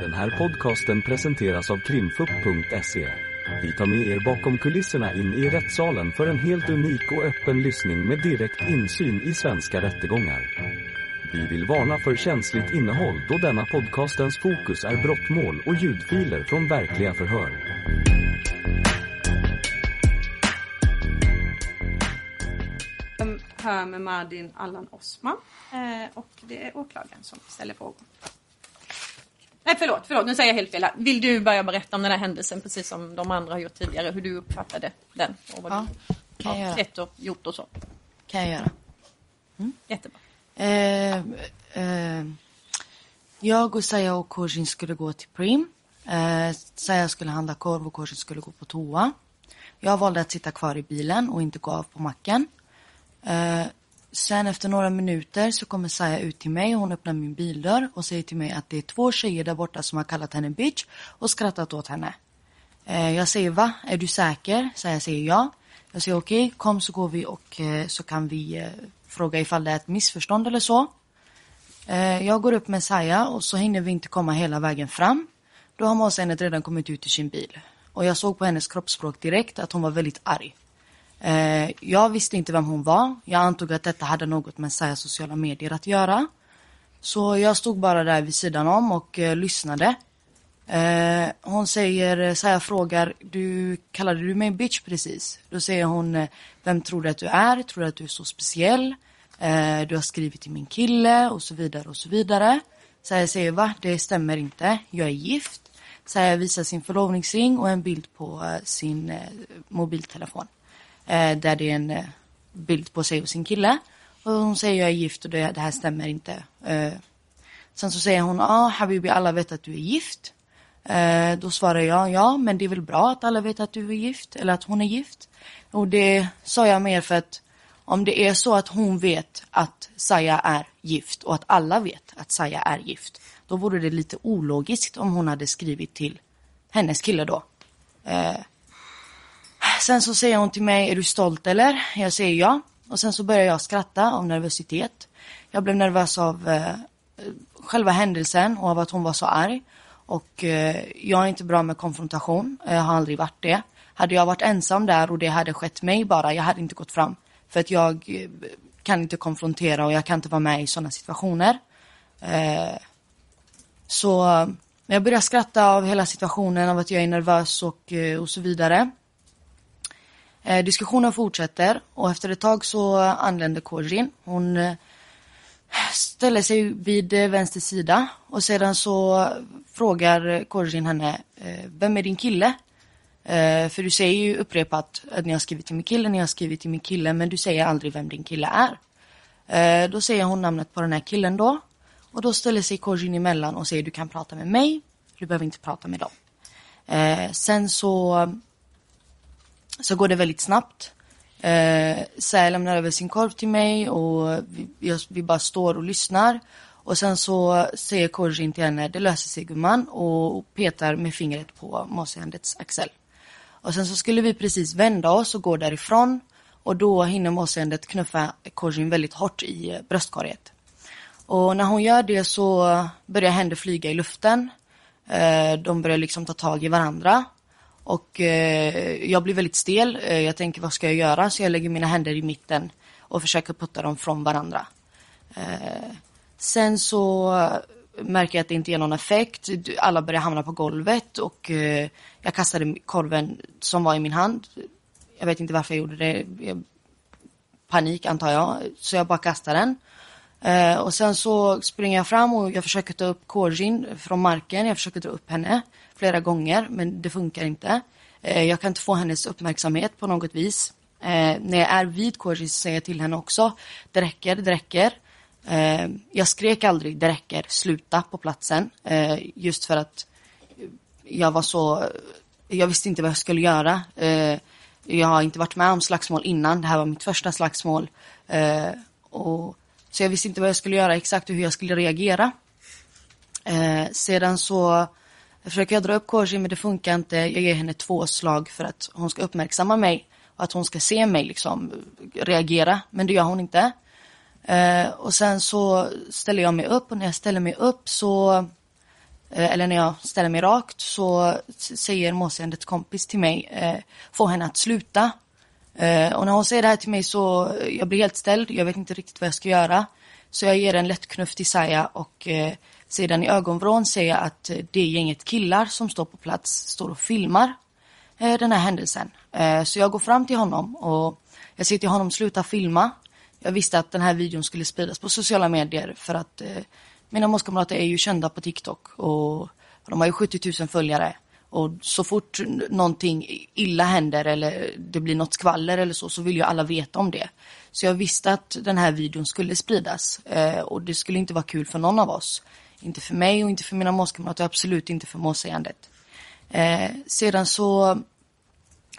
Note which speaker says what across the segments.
Speaker 1: Den här podcasten presenteras av krimfupp.se. Vi tar med er bakom kulisserna in i rättssalen för en helt unik och öppen lyssning med direkt insyn i svenska rättegångar. Vi vill varna för känsligt innehåll då denna podcastens fokus är brottmål och ljudfiler från verkliga förhör.
Speaker 2: Jag hör med Madin Allan Osman eh, och det är åklagaren som ställer frågor. Nej förlåt, förlåt, nu säger jag helt fel. här. Vill du börja berätta om den här händelsen precis som de andra har gjort tidigare, hur du uppfattade den och vad
Speaker 3: Ja,
Speaker 2: du
Speaker 3: kan jag
Speaker 2: sett och gjort och så.
Speaker 3: kan jag göra.
Speaker 2: Jättebra.
Speaker 3: Eh, eh, jag och Saja och Korsin skulle gå till Prim. Eh, Saja skulle handla korv och Korsin skulle gå på toa. Jag valde att sitta kvar i bilen och inte gå av på macken. Eh, sen efter några minuter så kommer Saya ut till mig och hon öppnar min bildörr och säger till mig att det är två tjejer där borta som har kallat henne bitch och skrattat åt henne. Eh, jag säger va? Är du säker? Saya säger ja. Jag säger okej, kom så går vi och eh, så kan vi eh, fråga ifall det är ett missförstånd eller så. Jag går upp med Saya och så hinner vi inte komma hela vägen fram. Då har målsägandet redan kommit ut i sin bil. Och jag såg på hennes kroppsspråk direkt att hon var väldigt arg. Eh, jag visste inte vem hon var. Jag antog att detta hade något med Sajas sociala medier att göra. Så jag stod bara där vid sidan om och eh, lyssnade. Eh, hon säger, eh, Saja frågar, du kallade du mig bitch precis? Då säger hon, eh, vem tror du att du är? Tror du att du är så speciell? Eh, du har skrivit till min kille och så vidare och så vidare. Saja säger, va? Det stämmer inte. Jag är gift. Saja visar sin förlovningsring och en bild på eh, sin eh, mobiltelefon. Eh, där det är en eh, bild på sig och sin kille. Och hon säger, jag är gift och det, det här stämmer inte. Eh, Sen så säger hon, ja ah, Habibi alla vet att du är gift. Eh, då svarar jag, ja men det är väl bra att alla vet att du är gift, eller att hon är gift. Och det sa jag mer för att om det är så att hon vet att Saya är gift och att alla vet att Saya är gift, då vore det lite ologiskt om hon hade skrivit till hennes kille då. Eh, sen så säger hon till mig, är du stolt eller? Jag säger ja. Och sen så börjar jag skratta av nervositet. Jag blev nervös av eh, själva händelsen och av att hon var så arg. Och eh, jag är inte bra med konfrontation, jag har aldrig varit det. Hade jag varit ensam där och det hade skett mig bara, jag hade inte gått fram. För att jag eh, kan inte konfrontera och jag kan inte vara med i sådana situationer. Eh, så jag börjar skratta av hela situationen, av att jag är nervös och, eh, och så vidare. Eh, diskussionen fortsätter och efter ett tag så anländer Kodrin. Hon eh, ställer sig vid eh, vänster sida och sedan så frågar Kodrin henne, eh, vem är din kille? Eh, för du säger ju upprepat att ni har skrivit till min kille, ni har skrivit till min kille, men du säger aldrig vem din kille är. Eh, då säger hon namnet på den här killen då. Och då ställer sig Kodrin emellan och säger du kan prata med mig, du behöver inte prata med dem. Eh, sen så så går det väldigt snabbt. Eh, Säl lämnar över sin korv till mig och vi, jag, vi bara står och lyssnar. Och sen så säger Korsin till henne, det löser sig gumman och petar med fingret på målsägandets axel. Och sen så skulle vi precis vända oss och gå därifrån och då hinner målsägandet knuffa Korsin väldigt hårt i bröstkorget. Och när hon gör det så börjar händer flyga i luften. Eh, de börjar liksom ta tag i varandra. Och eh, jag blir väldigt stel. Eh, jag tänker vad ska jag göra? Så jag lägger mina händer i mitten och försöker putta dem från varandra. Eh, sen så märker jag att det inte ger någon effekt. Alla börjar hamna på golvet och eh, jag kastade korven som var i min hand. Jag vet inte varför jag gjorde det. Panik antar jag. Så jag bara kastade den. Eh, och sen så springer jag fram och jag försöker ta upp Korjin från marken. Jag försöker dra upp henne flera gånger men det funkar inte. Eh, jag kan inte få hennes uppmärksamhet på något vis. Eh, när jag är vid Kodjin så säger jag till henne också, det räcker, det räcker. Eh, jag skrek aldrig, det räcker, sluta på platsen. Just för att jag var så, jag visste inte vad jag skulle göra. Jag har inte varit med om slagsmål innan, det här var mitt första slagsmål. Och, så jag visste inte vad jag skulle göra exakt och hur jag skulle reagera. Eh, sedan så försöker jag dra upp Koshi men det funkar inte. Jag ger henne två slag för att hon ska uppmärksamma mig och att hon ska se mig liksom reagera. Men det gör hon inte. Eh, och sen så ställer jag mig upp och när jag ställer mig upp så eh, eller när jag ställer mig rakt, så säger målsägandets kompis till mig, eh, få henne att sluta. Eh, och när hon säger det här till mig så, eh, jag blir helt ställd, jag vet inte riktigt vad jag ska göra. Så jag ger en lätt knuff till Saya och eh, sedan i ögonvrån ser jag att eh, det gänget killar som står på plats står och filmar eh, den här händelsen. Eh, så jag går fram till honom och jag säger till honom sluta filma. Jag visste att den här videon skulle spridas på sociala medier för att mina målskamrater är ju kända på TikTok och de har ju 70 000 följare. Och så fort någonting illa händer eller det blir något skvaller eller så, så vill ju alla veta om det. Så jag visste att den här videon skulle spridas och det skulle inte vara kul för någon av oss. Inte för mig och inte för mina målskamrater, absolut inte för målsägandet. Eh, sedan så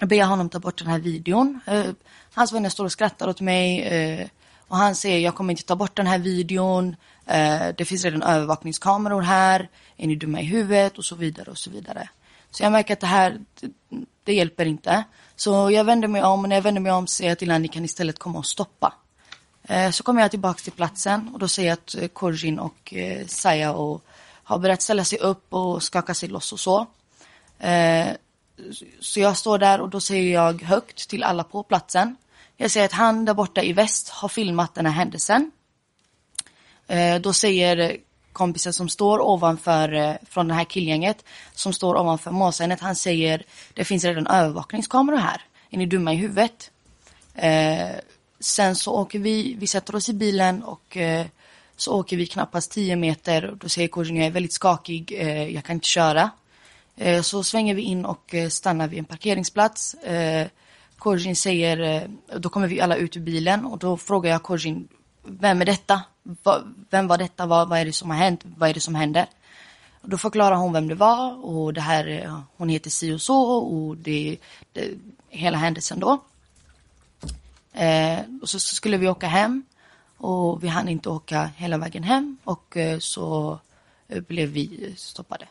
Speaker 3: ber jag honom ta bort den här videon. Eh, hans vänner står och skrattar åt mig. Eh, och han säger, jag kommer inte ta bort den här videon. Eh, det finns redan övervakningskameror här. Är ni dumma i huvudet? Och så vidare och så vidare. Så jag märker att det här, det, det hjälper inte. Så jag vänder mig om och när jag vänder mig om säger jag till honom, ni kan istället komma och stoppa. Eh, så kommer jag tillbaka till platsen och då ser jag att eh, Korjin och eh, Saya och har börjat ställa sig upp och skaka sig loss och så. Så jag står där och då säger jag högt till alla på platsen. Jag säger att han där borta i väst har filmat den här händelsen. Då säger kompisen som står ovanför, från det här killgänget, som står ovanför målsägandet, han säger det finns redan övervakningskameror här. Är ni dumma i huvudet? Sen så åker vi, vi sätter oss i bilen och eh, så åker vi knappast 10 meter. Och då säger coachen jag är väldigt skakig, eh, jag kan inte köra. Eh, så svänger vi in och eh, stannar vid en parkeringsplats. Eh, säger, eh, då kommer vi alla ut ur bilen och då frågar jag Kojin vem är detta? Va, vem var detta? Vad, vad är det som har hänt? Vad är det som händer? Och då förklarar hon vem det var och det här, eh, hon heter si och så och det, det hela händelsen då. Eh, och så, så skulle vi åka hem och vi hann inte åka hela vägen hem och eh, så eh, blev vi stoppade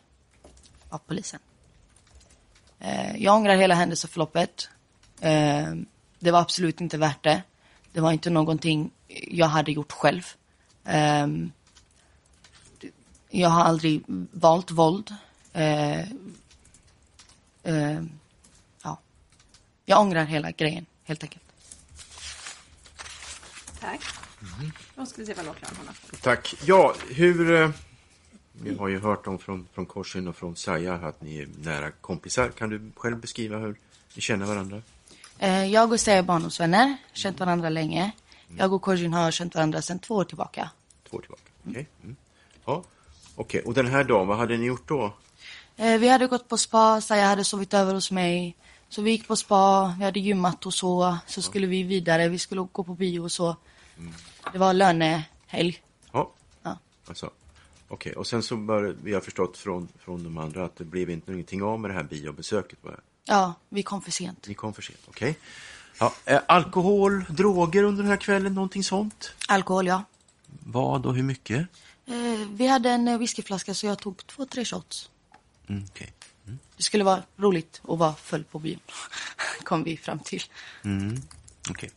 Speaker 3: av polisen. Eh, jag ångrar hela händelseförloppet. Eh, det var absolut inte värt det. Det var inte någonting jag hade gjort själv. Eh, jag har aldrig valt våld. Eh, eh, ja. Jag ångrar hela grejen, helt enkelt.
Speaker 2: Tack. Då ska vi se vad åklagaren har haft.
Speaker 4: Tack. Ja, hur... eh, Vi har ju hört om från, från Korsin och från Saja att ni är nära kompisar. Kan du själv beskriva hur ni känner varandra?
Speaker 3: Eh, jag och Sia är barndomsvänner, känt varandra länge. Jag och Korjin har känt varandra sedan två år tillbaka.
Speaker 4: Två år tillbaka. Okej. Mm. Ja. Okej, och den här dagen, vad hade ni gjort då?
Speaker 3: Eh, vi hade gått på spa, Saja hade sovit över hos mig. Så vi gick på spa, vi hade gymmat och så. Så skulle vi vidare, vi skulle gå på bio och så. Det var lönehelg.
Speaker 4: Ja,
Speaker 3: Ja.
Speaker 4: alltså. Okej, och sen så bör vi har förstått från, från de andra att det blev inte någonting av med det här biobesöket. va?
Speaker 3: Ja, vi kom för sent.
Speaker 4: Ni kom för sent, okej. Ja, eh, alkohol, droger under den här kvällen, någonting sånt?
Speaker 3: Alkohol, ja.
Speaker 4: Vad och hur mycket?
Speaker 3: Eh, vi hade en eh, whiskyflaska så jag tog två, tre shots.
Speaker 4: Mm, okej.
Speaker 3: Det skulle vara roligt att vara full på bion. kom vi fram till.
Speaker 4: Mm, okej.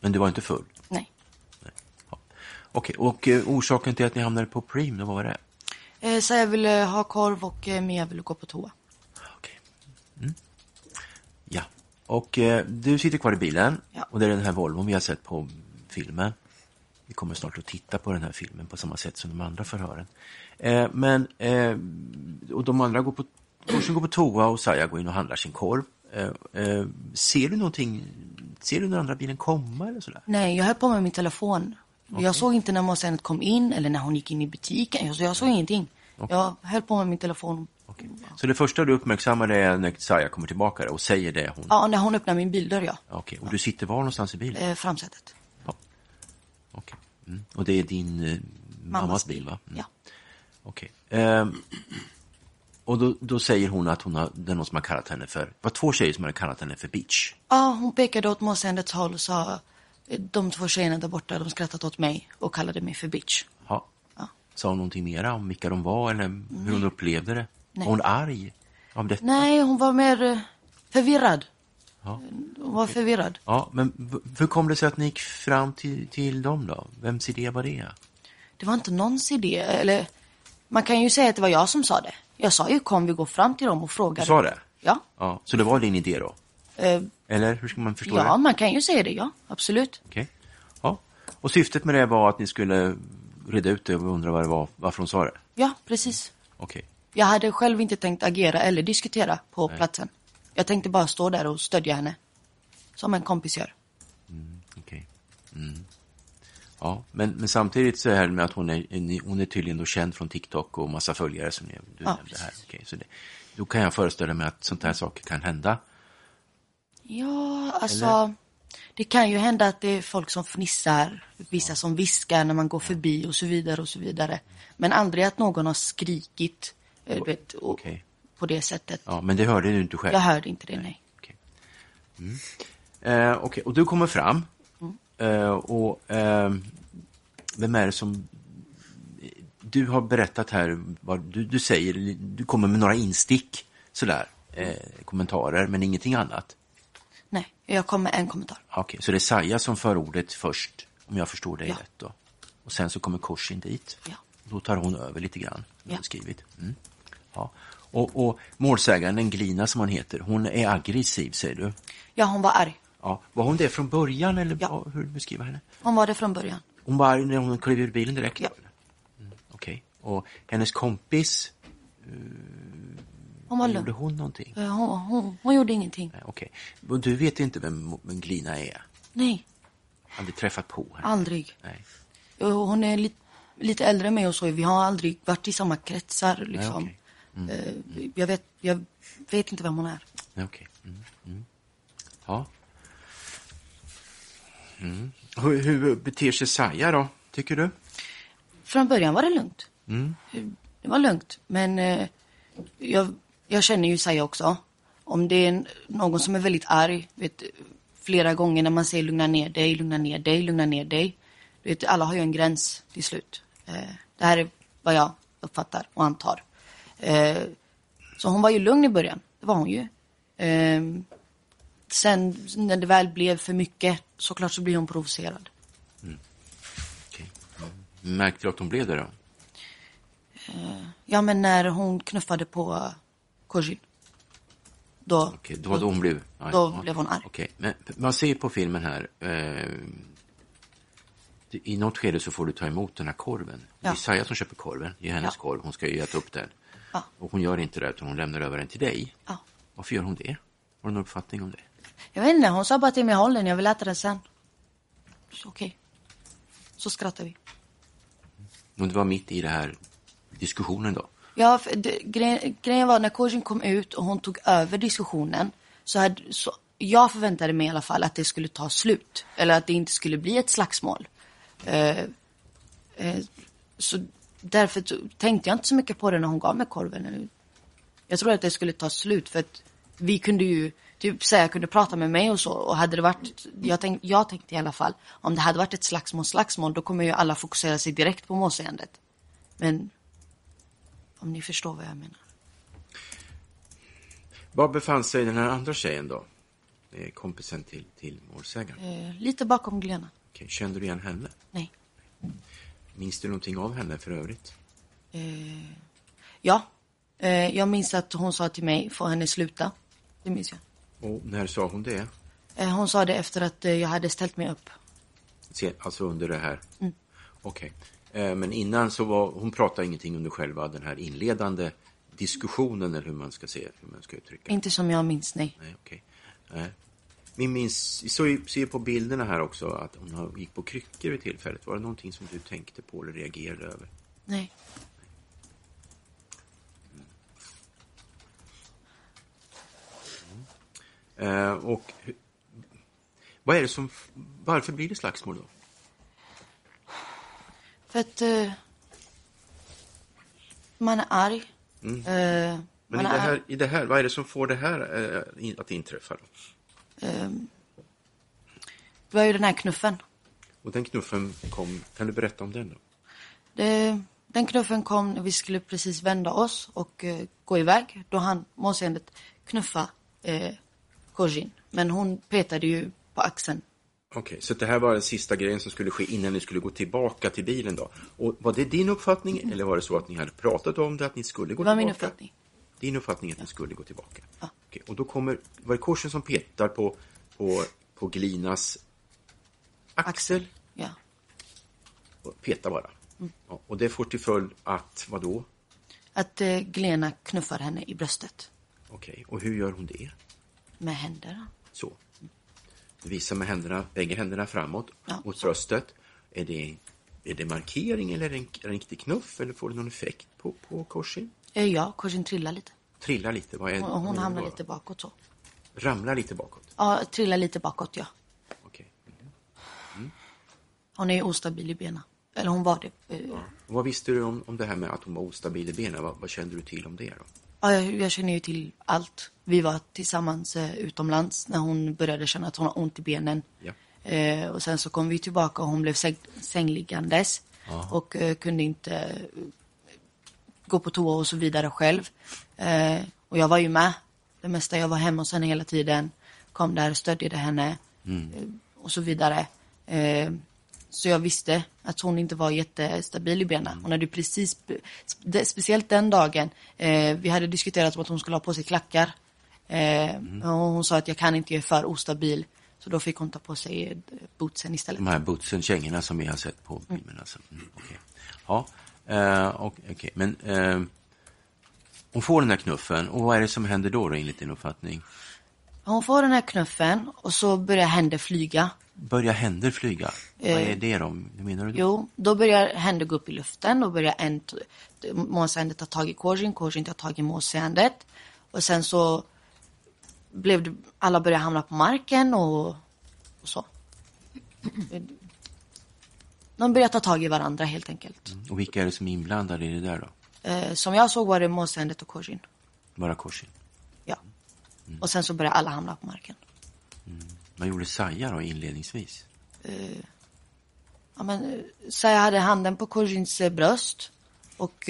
Speaker 4: Men du var inte full? Okej, och eh, orsaken till att ni hamnade på Preem, vad var det?
Speaker 3: Eh, Saja ville ha korv och eh, Mia ville gå på toa.
Speaker 4: Okej. Mm. Ja, och eh, du sitter kvar i bilen
Speaker 3: Ja.
Speaker 4: och det är den här Volvon vi har sett på filmen. Vi kommer snart att titta på den här filmen på samma sätt som de andra förhören. Eh, men, eh, och de andra går på, Korsen går på toa och Saja går in och handlar sin korv. Ser du någonting, ser du den andra bilen komma eller sådär?
Speaker 3: Nej, jag höll på med min telefon. Jag såg inte när målsägandet kom in eller när hon gick in i butiken. Jag, jag såg ingenting. Jag höll på med min telefon.
Speaker 4: Okej. Så det första du uppmärksammar är när Saja kommer tillbaka och säger det hon...
Speaker 3: Ja, när hon öppnade min bildörr, ja.
Speaker 4: Okej, och du sitter var någonstans i bilen?
Speaker 3: Eh, framsätet.
Speaker 4: Ja. Okej. Mm. Och det är din eh, mammas, bil, va? Mm.
Speaker 3: Ja.
Speaker 4: Okej. Ehm, och då, då säger hon att hon har, det är någon som har kallat henne för, det var två tjejer som hade kallat henne för bitch.
Speaker 3: Ja, hon pekade åt målsägandets håll och sa de två tjejerna där borta, de skrattat åt mig och kallade mig för bitch.
Speaker 4: Ja.
Speaker 3: Ja.
Speaker 4: Sa hon någonting mera om vilka de var eller hur hon upplevde det?
Speaker 3: Nej.
Speaker 4: Var hon arg av detta?
Speaker 3: Nej, hon var mer eh, förvirrad.
Speaker 4: Ja.
Speaker 3: Hon var förvirrad.
Speaker 4: ja, men hur kom det sig att ni gick fram till, till dem då? Vems idé var det?
Speaker 3: Det var inte någons idé, eller Man kan ju säga att det var jag som sa det. Jag sa ju kom vi går fram till dem och frågar.
Speaker 4: Du sa det?
Speaker 3: Ja.
Speaker 4: Ja, så det var din idé då?
Speaker 3: Eh,
Speaker 4: Eller hur ska man förstå
Speaker 3: ja,
Speaker 4: det?
Speaker 3: man kan ju säga det, ja. Absolut.
Speaker 4: Okej. Ja. Och syftet med det var att ni skulle reda ut det och undra vad det var, varför hon sa det?
Speaker 3: Ja, precis.
Speaker 4: Okej.
Speaker 3: Jag hade själv inte tänkt agera eller diskutera på platsen. Jag tänkte bara stå där och stödja henne. Som en kompis gör.
Speaker 4: Okej. Mm. Ja, men, men samtidigt så är det med att hon är, hon är tydligen då känd från TikTok och massa följare som du
Speaker 3: Ja,
Speaker 4: nämnde här. Okej, så det, då kan jag föreställa mig att sånt här saker kan hända.
Speaker 3: Ja, alltså. Det kan ju hända att det är folk som fnissar, vissa som viskar när man går förbi och så vidare och så vidare. Men aldrig att någon har skrikit eh, vet, och,
Speaker 4: Okej.
Speaker 3: på det sättet.
Speaker 4: Ja, men det hörde du inte själv?
Speaker 3: Jag hörde inte det, nej.
Speaker 4: Okej, mm. eh, okej, och du kommer fram.
Speaker 3: Mm.
Speaker 4: Eh, och eh, vem är det som... Du har berättat här, vad du, du säger, du kommer med några instick, sådär, eh, kommentarer, men ingenting annat.
Speaker 3: Nej, jag kom med en kommentar.
Speaker 4: Okej, så det är Saja som för ordet först, om jag förstår dig
Speaker 3: Ja.
Speaker 4: rätt då. Och sen så kommer Korsin dit.
Speaker 3: Ja.
Speaker 4: Då tar hon över lite grann,
Speaker 3: Ja.
Speaker 4: skrivit. Mm. Ja. Och, och målsägaren, Glina som hon heter, hon är aggressiv säger du?
Speaker 3: Ja, hon var arg.
Speaker 4: Ja. Var hon det från början eller
Speaker 3: Ja.
Speaker 4: hur beskriver henne?
Speaker 3: Hon var det från början.
Speaker 4: Hon var arg när hon klev ur bilen direkt?
Speaker 3: Ja.
Speaker 4: Mm, Okej. Och hennes kompis,
Speaker 3: Hon var
Speaker 4: gjorde hon någonting?
Speaker 3: Eh, Hon, hon, hon gjorde ingenting.
Speaker 4: Nej, Okej. Och du vet inte vem, vem Glina är?
Speaker 3: Nej,
Speaker 4: Aldrig träffat på henne?
Speaker 3: aldrig.
Speaker 4: Nej.
Speaker 3: Hon är lite, lite äldre än mig och så. Vi har aldrig varit i samma kretsar liksom.
Speaker 4: okej.
Speaker 3: Eh, Jag, vet, jag vet inte vem hon är.
Speaker 4: Nej, Okej. Mm. Mm. Ja. Mm. Hur, hur beter sig Saja då, tycker du?
Speaker 3: Från början var det lugnt.
Speaker 4: Mm.
Speaker 3: Det var lugnt. Men eh, jag, jag känner ju Saja också. Om det är någon som är väldigt arg, vet, flera gånger när man säger lugna ner dig, lugna ner dig, lugna ner dig. Vet, alla har ju en gräns till slut. Eh, det här är vad jag uppfattar och antar. Eh, så hon var ju lugn i början, det var hon ju. Eh, sen när det väl blev för mycket, såklart så blir hon provocerad.
Speaker 4: Okej. Mm. Märkte du att hon blev det då?
Speaker 3: Ja men när hon knuffade på Kojin. Då,
Speaker 4: Okej, det var då hon blev... ja,
Speaker 3: Då
Speaker 4: ja.
Speaker 3: blev hon arg.
Speaker 4: Okej, men man ser på filmen här... Eh, det- I något skede så får du ta emot den här korven. Det
Speaker 3: Ja.
Speaker 4: är Saja som köper korven, det är hennes korv, hon ska ju äta upp den. Och hon gör inte det utan hon lämnar över den till dig.
Speaker 3: Ja.
Speaker 4: Varför gör hon det? Har du någon uppfattning om det?
Speaker 3: Jag vet inte, hon sa bara till mig håll den, jag vill äta den sen. Så okej. Så skrattar vi.
Speaker 4: Och det var mitt i det här diskussionen då?
Speaker 3: Ja, för det, grejen, grejen var när Kojin kom ut och hon tog över diskussionen. Så, hade, så jag förväntade mig i alla fall att det skulle ta slut. Eller att det inte skulle bli ett slagsmål. Eh, eh, så därför tänkte jag inte så mycket på det när hon gav mig korven. Jag trodde att det skulle ta slut för att vi kunde ju typ säga kunde prata med mig och så. Och hade det varit, jag, tänk, jag tänkte i alla fall, om det hade varit ett slagsmål, slagsmål, då kommer ju alla fokusera sig direkt på målsägandet. Men om ni förstår vad jag menar.
Speaker 4: Var befann sig den här andra tjejen då? Eh, Kompisen till, till målsägaren.
Speaker 3: Eh, lite bakom Glena.
Speaker 4: Okej, Kände du igen henne?
Speaker 3: Nej.
Speaker 4: Minns du någonting av henne för övrigt?
Speaker 3: Ja. Eh, jag minns att hon sa till mig, få henne sluta. Det minns jag.
Speaker 4: Och när sa hon det?
Speaker 3: Eh, hon sa det efter att eh, jag hade ställt mig upp.
Speaker 4: Se- Alltså under det här? Okej. Eh, Men innan så var, hon pratade ingenting under själva den här inledande diskussionen eller hur man ska se, hur man ska uttrycka.
Speaker 3: Inte som jag minns, nej.
Speaker 4: Nej, okej. Vi minns, vi såg ju- ser på bilderna här också att hon gick på kryckor vid tillfället. Var det någonting som du tänkte på eller reagerade över?
Speaker 3: Nej.
Speaker 4: Eh, och hu- vad är det som, varför blir det slagsmål då?
Speaker 3: För att eh, man är arg.
Speaker 4: Mm. Men
Speaker 3: man
Speaker 4: i det,
Speaker 3: är
Speaker 4: här, i det här, vad är det som får det här in- att inträffa?
Speaker 3: Det var ju den här knuffen.
Speaker 4: Och den knuffen kom, kan du berätta om den då?
Speaker 3: Det, den knuffen kom när vi skulle precis vända oss och eh, gå iväg. Då han målsägandet knuffa eh, Kojin. Men hon petade ju på axeln
Speaker 4: Okej, så det här var den sista grejen som skulle ske innan ni skulle gå tillbaka till bilen då. Och var det din uppfattning eller var det så att ni hade pratat om det, att ni skulle gå
Speaker 3: Det var
Speaker 4: tillbaka?
Speaker 3: min uppfattning.
Speaker 4: Din uppfattning att ni skulle gå tillbaka?
Speaker 3: Ja.
Speaker 4: Okej, och då kommer, var det korsen som petar på, på, på Glinas axel?
Speaker 3: Ja.
Speaker 4: Och Peta bara.
Speaker 3: Mm.
Speaker 4: Ja, och det får till följd att, vad då?
Speaker 3: Att eh, Glena knuffar henne i bröstet
Speaker 4: Okej, och hur gör hon det?
Speaker 3: med händerna.
Speaker 4: Så. Du visar med händerna, bägge händerna framåt
Speaker 3: Ja,
Speaker 4: mot bröstet. Är det, är det markering eller en, en riktig knuff eller får det någon effekt på, på korsen?
Speaker 3: Eh, ja, korsen trillar lite.
Speaker 4: Trillar lite? Vad är,
Speaker 3: hon
Speaker 4: det
Speaker 3: hamnar lite bakåt så.
Speaker 4: Ramlar lite bakåt?
Speaker 3: Ja, trillar lite bakåt ja.
Speaker 4: Okej.
Speaker 3: Hon är ostabil i benen. Eller hon var det. Eh,
Speaker 4: Och vad visste du om, om det här med att hon var ostabil i benen? Vad, vad kände du till om det då?
Speaker 3: Ja, jag, jag känner ju till allt. Vi var tillsammans eh, utomlands när hon började känna att hon har ont i benen.
Speaker 4: Ja.
Speaker 3: Eh, och sen så kom vi tillbaka och hon blev säng, sängliggandes. Och eh, kunde inte eh, gå på toa och så vidare själv. Eh, och jag var ju med. Det mesta jag var hemma hos henne hela tiden. Kom där, stödjade henne. Eh, och så vidare. Så jag visste att hon inte var jättestabil i benen. Hon hade precis, spe- speciellt den dagen, eh, vi hade diskuterat om att hon skulle ha på sig klackar. Eh, och hon sa att jag kan inte, jag är för ostabil. Så då fick hon ta på sig eh, bootsen istället.
Speaker 4: De här bootsen, kängorna som vi har sett på filmen. Alltså. Mm, okej. Ja, eh, och, okej. men eh, hon får den här knuffen och vad är det som händer då, då enligt din uppfattning?
Speaker 3: Hon får den här knuffen och så börjar händer flyga.
Speaker 4: Börjar händer flyga? vad är det då? Hur menar du?
Speaker 3: Jo, då börjar händer gå upp i luften. Då börjar en t- måsändet ta tag i Korsin, Korsin tar tag i måsändet. Och sen så blev det, alla började hamna på marken och, och så. De börjar ta tag i varandra helt enkelt.
Speaker 4: Och vilka är det som är inblandade i det där då?
Speaker 3: Eh, som jag såg var det måsändet och Korsin.
Speaker 4: Bara Korsin?
Speaker 3: Och sen så började alla hamna på marken.
Speaker 4: Vad gjorde Saja då inledningsvis?
Speaker 3: Ja, men, så jag hade handen på Korsins eh, bröst. Och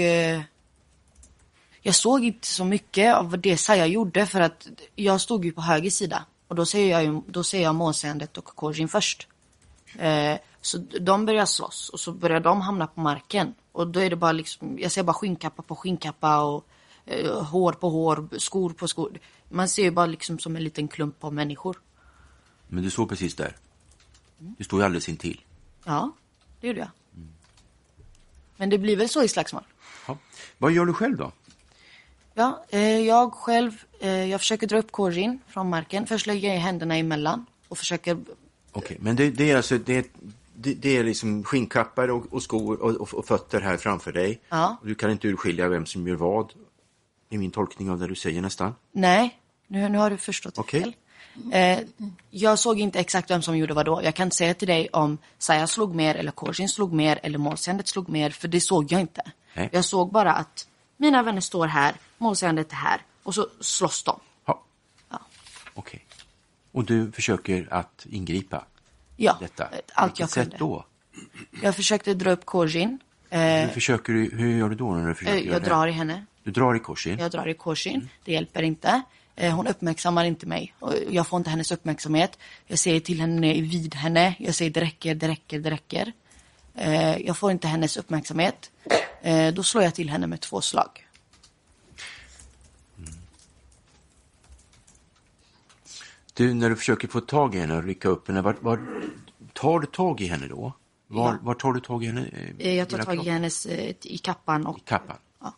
Speaker 3: jag såg inte så mycket av det Saja gjorde för att jag stod ju på höger sida. Och då ser jag, ju, då ser jag månseendet och Korsin först. Så de börjar slåss och så börjar de hamna på marken. Och då är det bara liksom, jag ser bara skinnkappa på skinnkappa och hår på hår, skor på skor. Man ser ju bara liksom som en liten klump av människor.
Speaker 4: Men du såg precis där. Du stod ju alldeles intill.
Speaker 3: Ja, det gjorde jag. Men det blir väl så i slagsmål.
Speaker 4: Ja. Vad gör du själv då?
Speaker 3: Ja, eh, jag själv, eh, jag försöker dra upp Korin från marken. Först lägger jag händerna emellan och försöker,
Speaker 4: Okej, men det, det är alltså det, det, det är liksom skinnkappar och, och skor och, och, och fötter här framför dig.
Speaker 3: Ja.
Speaker 4: Du kan inte urskilja vem som gör vad. I min tolkning av det du säger nästan.
Speaker 3: nej, nu, nu har du förstått det
Speaker 4: Okej.
Speaker 3: fel. Eh, jag såg inte exakt vem som gjorde vad då. Jag kan inte säga till dig om Saya slog mer eller Korsin slog mer eller målseendet slog mer, för det såg jag inte.
Speaker 4: Nej.
Speaker 3: Jag såg bara att mina vänner står här, målseendet är här och så slåss de.
Speaker 4: Ja,
Speaker 3: Ja,
Speaker 4: okej. Och du försöker att ingripa
Speaker 3: ja
Speaker 4: detta.
Speaker 3: eh, allt jag
Speaker 4: Vilket sätt
Speaker 3: kunde.
Speaker 4: då?
Speaker 3: Jag försökte dra upp Korsin. Eh,
Speaker 4: Hur, försöker du, hur gör du då när du försöker
Speaker 3: eh, jag
Speaker 4: det?
Speaker 3: drar i henne.
Speaker 4: Du drar i korsin?
Speaker 3: Jag drar i korsin. Det hjälper inte. Eh, Hon uppmärksammar inte mig. Jag får inte hennes uppmärksamhet. Jag säger till henne vid henne. Jag säger det räcker, det räcker, det räcker. Eh, Jag får inte hennes uppmärksamhet. Eh, Då slår jag till henne med två slag.
Speaker 4: Du, när du försöker få tag i henne och rycka upp henne, var, var, tar du tag i henne då? Var,
Speaker 3: Ja.
Speaker 4: var tar du tag i henne?
Speaker 3: Jag tar tag i hennes i kappan och...
Speaker 4: I kappan?
Speaker 3: Ja.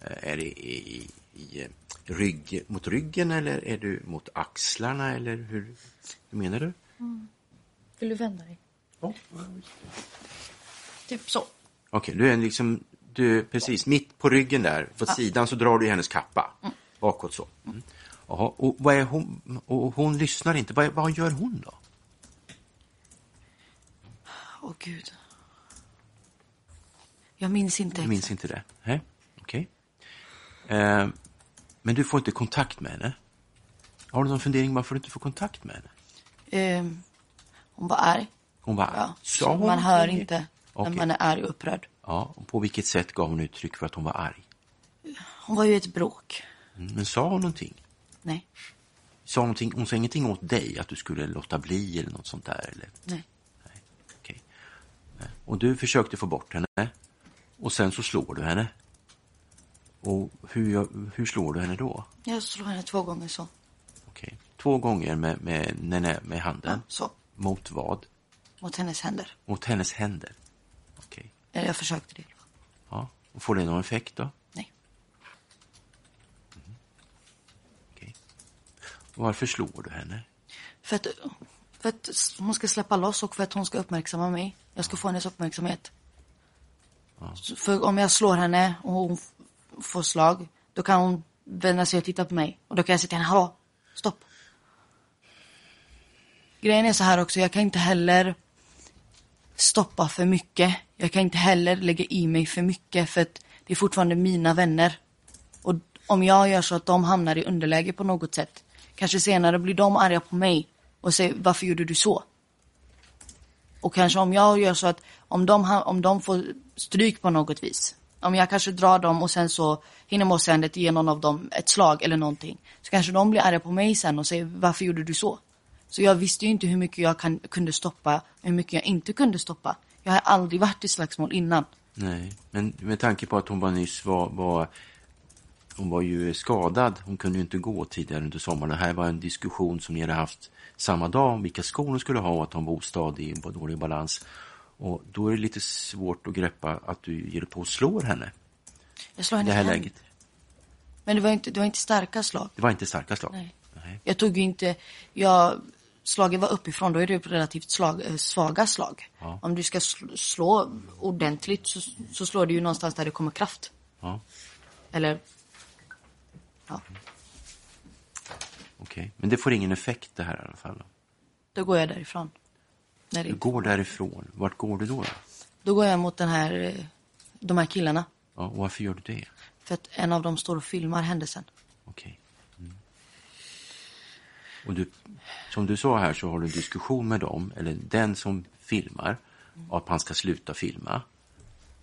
Speaker 4: Är det i, i, eh, rygg, mot ryggen eller är du mot axlarna eller hur, hur menar du?
Speaker 3: Vill du vända dig? Typ så.
Speaker 4: Okej, du är liksom, du är precis mitt på ryggen där, på sidan så drar du hennes kappa. Bakåt så. Mm. Jaha, och, vad är hon, och hon lyssnar inte, vad, vad gör hon då?
Speaker 3: Åh gud. Jag minns inte
Speaker 4: Jag minns inte det. Nej, okej. Eh, men du får inte kontakt med henne? Har du någon fundering varför du inte får kontakt med henne?
Speaker 3: Eh, Hon var arg.
Speaker 4: Hon var
Speaker 3: Ja. Så
Speaker 4: hon
Speaker 3: man hör
Speaker 4: någonting?
Speaker 3: inte
Speaker 4: Okej.
Speaker 3: när man är arg och upprörd.
Speaker 4: Ja, och på vilket sätt gav hon uttryck för att hon var arg?
Speaker 3: Hon var ju ett bråk.
Speaker 4: Mm, Men sa hon någonting?
Speaker 3: Nej.
Speaker 4: Sa hon, någonting, hon sa ingenting åt dig, att du skulle låta bli eller något sånt där? Eller?
Speaker 3: Nej.
Speaker 4: Nej. Och du försökte få bort henne och sen så slår du henne. Och hur, hur slår du henne då?
Speaker 3: Jag slår henne två gånger så.
Speaker 4: Okej. Två gånger med, med, med, med
Speaker 3: Ja,
Speaker 4: handen.
Speaker 3: så.
Speaker 4: Mot vad?
Speaker 3: Mot hennes händer.
Speaker 4: Mot hennes händer. Okej.
Speaker 3: Eller jag försökte det.
Speaker 4: Ja. Och får det någon effekt då?
Speaker 3: Nej.
Speaker 4: Okej. Och varför slår du henne?
Speaker 3: För att, för att hon ska släppa loss och för att hon ska uppmärksamma mig. Jag ska få hennes uppmärksamhet. Så För om jag slår henne och hon får slag, då kan hon vända sig och titta på mig. Och då kan jag säga till henne, hallå, stopp. Grejen är så här också, jag kan inte heller stoppa för mycket. Jag kan inte heller lägga i mig för mycket för att det är fortfarande mina vänner. Och om jag gör så att de hamnar i underläge på något sätt, kanske senare blir de arga på mig och säger varför gjorde du så? Och kanske om jag gör så att om de, om de får stryk på något vis, om jag kanske drar dem och sen så hinner målsägandet ge någon av dem ett slag eller någonting, så kanske de blir arga på mig sen och säger varför gjorde du så? Så jag visste ju inte hur mycket jag kan, kunde stoppa och hur mycket jag inte kunde stoppa. Jag har aldrig varit i slagsmål innan.
Speaker 4: Nej, men med tanke på att hon bara nyss var, var hon var ju skadad. Hon kunde ju inte gå tidigare under sommaren. Det här var en diskussion som ni hade haft samma dag om vilka skor hon skulle ha och att hon var ostadig och dålig balans. Och då är det lite svårt att greppa att du ger på och slår henne
Speaker 3: Jag slår henne
Speaker 4: det här
Speaker 3: hand.
Speaker 4: läget.
Speaker 3: Men det var inte, det var inte starka slag.
Speaker 4: Det var inte starka slag.
Speaker 3: Nej.
Speaker 4: Nej.
Speaker 3: Jag tog ju inte, jag, slaget var uppifrån, då är det relativt slag, eh, svaga slag.
Speaker 4: Ja.
Speaker 3: Om du ska sl- slå ordentligt så, så slår du ju någonstans där det kommer kraft.
Speaker 4: Ja,
Speaker 3: Eller, ja,
Speaker 4: okej. Men det får ingen effekt det här i alla fall.
Speaker 3: då går jag därifrån. När
Speaker 4: Du går därifrån. Vart går du då? då?
Speaker 3: går jag mot den här, eh, de här killarna.
Speaker 4: Ja, och varför gör du det?
Speaker 3: För att en av dem står och filmar händelsen.
Speaker 4: Okej. Mm. Och du, som du sa här så har du en diskussion med dem, eller den som filmar, att han ska sluta filma.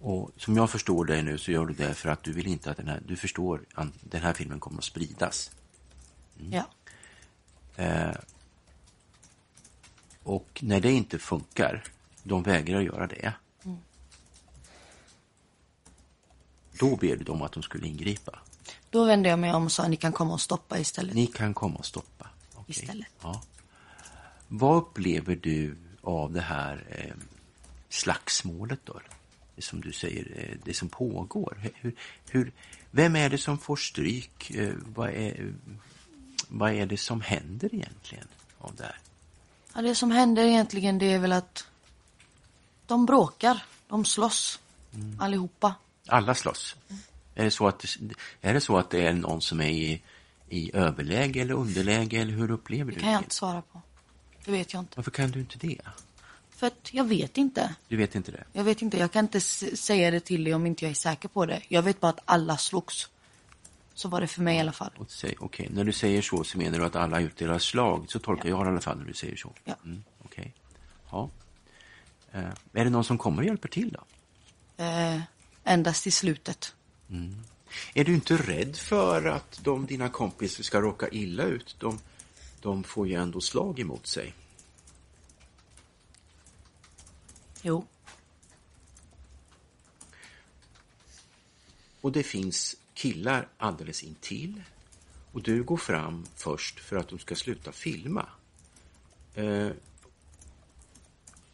Speaker 4: Och som jag förstår dig nu så gör du det för att du vill inte att den här, du förstår att den här filmen kommer att spridas.
Speaker 3: Ja.
Speaker 4: Eh, och när det inte funkar, de vägrar göra det. Då ber du dem att de skulle ingripa.
Speaker 3: Då vände jag mig om och sa ni kan komma och stoppa istället.
Speaker 4: Ni kan komma och stoppa. Okej.
Speaker 3: Istället.
Speaker 4: Ja. Vad upplever du av det här eh, slagsmålet då? Det som du säger, eh, det som pågår. Hur, hur, vem är det som får stryk? Eh, vad, är, vad är det som händer egentligen av det här?
Speaker 3: Ja, det som händer egentligen det är väl att de bråkar, de slåss, allihopa.
Speaker 4: Alla slåss. Är, det så att, det- är det så att det är någon som är i, i överläge eller underläge eller hur upplever
Speaker 3: Det
Speaker 4: du
Speaker 3: kan jag
Speaker 4: det?
Speaker 3: inte svara på. Det vet jag inte.
Speaker 4: Varför kan du inte det?
Speaker 3: För att jag vet inte.
Speaker 4: Du vet inte det?
Speaker 3: Jag vet inte, jag kan inte säga det till dig om inte jag är säker på det. Jag vet bara att alla slogs. Så var det för mig i alla fall.
Speaker 4: Okej, när du säger så så menar du att alla utdelar slag, så tolkar jag det i alla fall när du säger så.
Speaker 3: Ja.
Speaker 4: Mm, okej. Ja. Eh, är det någon som kommer och hjälper till då?
Speaker 3: Eh, endast i slutet.
Speaker 4: Är du inte rädd för att de, dina kompisar ska råka illa ut? De, de får ju ändå slag emot sig.
Speaker 3: Jo.
Speaker 4: Och det finns killar alldeles intill. Och du går fram först för att de ska sluta filma. Eh,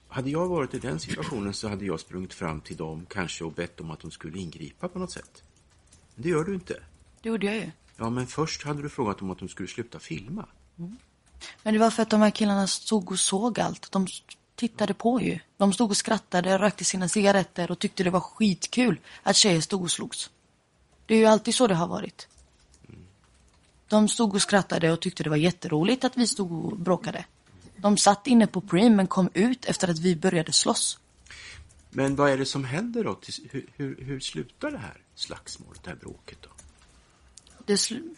Speaker 4: hade jag varit i den situationen så hade jag sprungit fram till dem kanske och bett dem att de skulle ingripa på något sätt. Men det gör du inte.
Speaker 3: Det gjorde jag ju.
Speaker 4: Ja, men först hade du frågat dem att de skulle sluta filma.
Speaker 3: Men det var för att de här killarna stod och såg allt. De tittade på ju. De stod och skrattade, rökte sina cigaretter och tyckte det var skitkul att tjejer stod och slogs. Det är ju alltid så det har varit. De stod och skrattade och tyckte det var jätteroligt att vi stod och bråkade. De satt inne på Preem men kom ut efter att vi började slåss.
Speaker 4: Men vad är det som händer då? Hur, hur, hur slutar det här slagsmålet, det här bråket då?
Speaker 3: Det sl-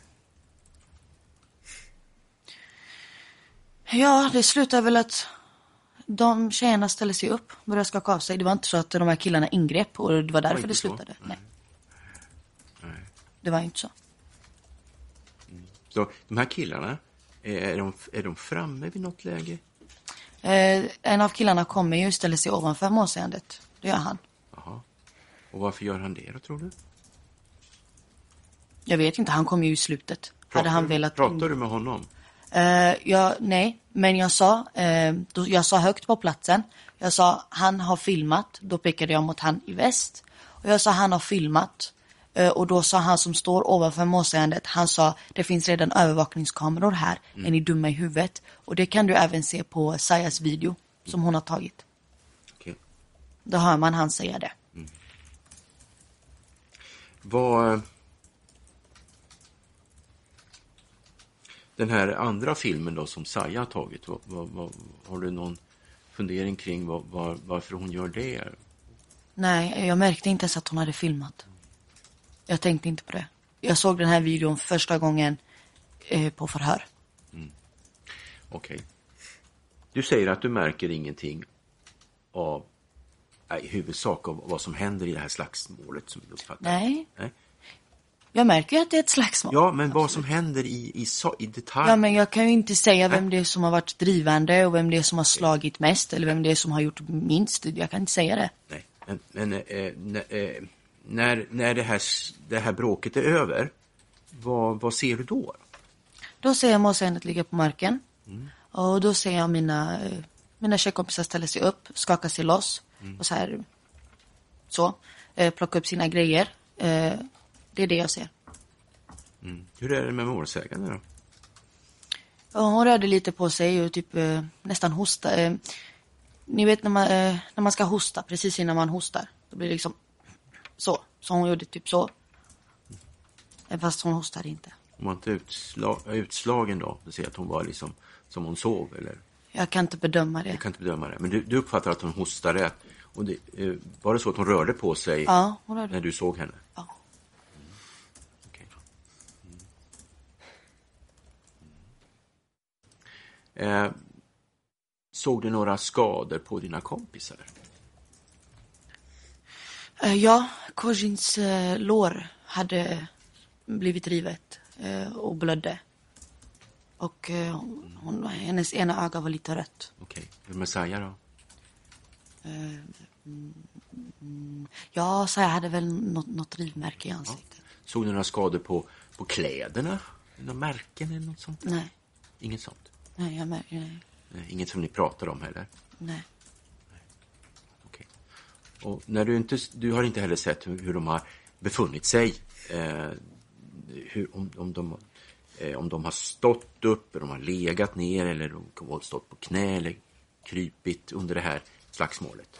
Speaker 3: ja, det slutar väl att de tjejerna ställde sig upp, började skaka av sig. Det var inte så att de här killarna ingrep och det var därför det slutade.
Speaker 4: Nej.
Speaker 3: Det var inte så.
Speaker 4: Så de här killarna, Är de, är de framme vid något läge?
Speaker 3: Eh, en av killarna kommer ju och ställer sig ovanför målsägandet. Det gör han.
Speaker 4: Jaha. Och varför gör han det då, tror du?
Speaker 3: Jag vet inte, han kom ju i slutet. Hade han velat...
Speaker 4: pratar du med honom?
Speaker 3: Eh, jag, nej, men jag sa, eh, då, jag sa högt på platsen. Jag sa, han har filmat. Då pekade jag mot han i väst. Och jag sa, han har filmat. Eh, och då sa han som står ovanför målsägandet, han sa, det finns redan övervakningskameror här. Är ni dumma i huvudet? Och det kan du även se på Sayas video som hon har tagit.
Speaker 4: Okej.
Speaker 3: Då hör man han säga det.
Speaker 4: Vad... Den här andra filmen då som Saja har tagit, vad, vad, vad, har du någon fundering kring vad, vad, varför hon gör det?
Speaker 3: Nej, jag märkte inte ens att hon hade filmat. Jag tänkte inte på det. Jag såg den här videon första gången eh, på förhör.
Speaker 4: Okej. Du säger att du märker ingenting av, nej, i huvudsak av vad som händer i det här slagsmålet som du uppfattar
Speaker 3: Nej.
Speaker 4: nej.
Speaker 3: Jag märker ju att det är ett slagsmål.
Speaker 4: Ja, men vad som händer i, i, i detalj.
Speaker 3: Ja, men jag kan ju inte säga vem det är som har varit drivande och vem det är som har slagit mest eller vem det är som har gjort minst. Jag kan inte säga det.
Speaker 4: Nej, men, men eh, när, eh, när, när det, här, det här bråket är över, vad, vad ser du då?
Speaker 3: Då ser jag målsägandet ligga på marken. Och då ser jag mina, eh, mina tjejkompisar ställa sig upp, skaka sig loss och så här, så, eh, plocka upp sina grejer. Eh, det är det jag ser.
Speaker 4: Hur är det med målsägande då?
Speaker 3: Hon rörde lite på sig och typ eh, nästan hosta. Ni vet när man, när man ska hosta, precis innan man hostar. Då blir det liksom så. Så hon gjorde typ så. Fast hon hostade inte.
Speaker 4: Hon var inte utsla, utslagen då? Du säger att hon var liksom som hon sov eller?
Speaker 3: Jag kan inte bedöma det.
Speaker 4: Jag kan inte bedöma det. Men du, du uppfattar att hon hostade. Och det, eh, var det så att hon rörde på sig
Speaker 3: Ja, rörde.
Speaker 4: när du såg henne?
Speaker 3: Ja.
Speaker 4: Okej. Mm. Eh, såg du några skador på dina kompisar?
Speaker 3: Eh, ja, Kojins eh, lår hade blivit rivet eh, och blödde. Och hon, hennes ena öga var lite rött.
Speaker 4: Okej. Med Saja då?
Speaker 3: Ja, så jag hade väl något, något rivmärke i ansiktet.
Speaker 4: Såg du några skador på, på kläderna? Några märken eller något sånt?
Speaker 3: Nej,
Speaker 4: Inget sånt?
Speaker 3: nej, jag märker, Nej,
Speaker 4: Inget som ni pratar om heller?
Speaker 3: nej.
Speaker 4: Och när du inte, du har inte heller sett hur, hur de har befunnit sig? Eh, hur, om, om, de, eh, om de har stått upp, eller de har legat ner eller de har stått på knä eller krypit under det här slagsmålet?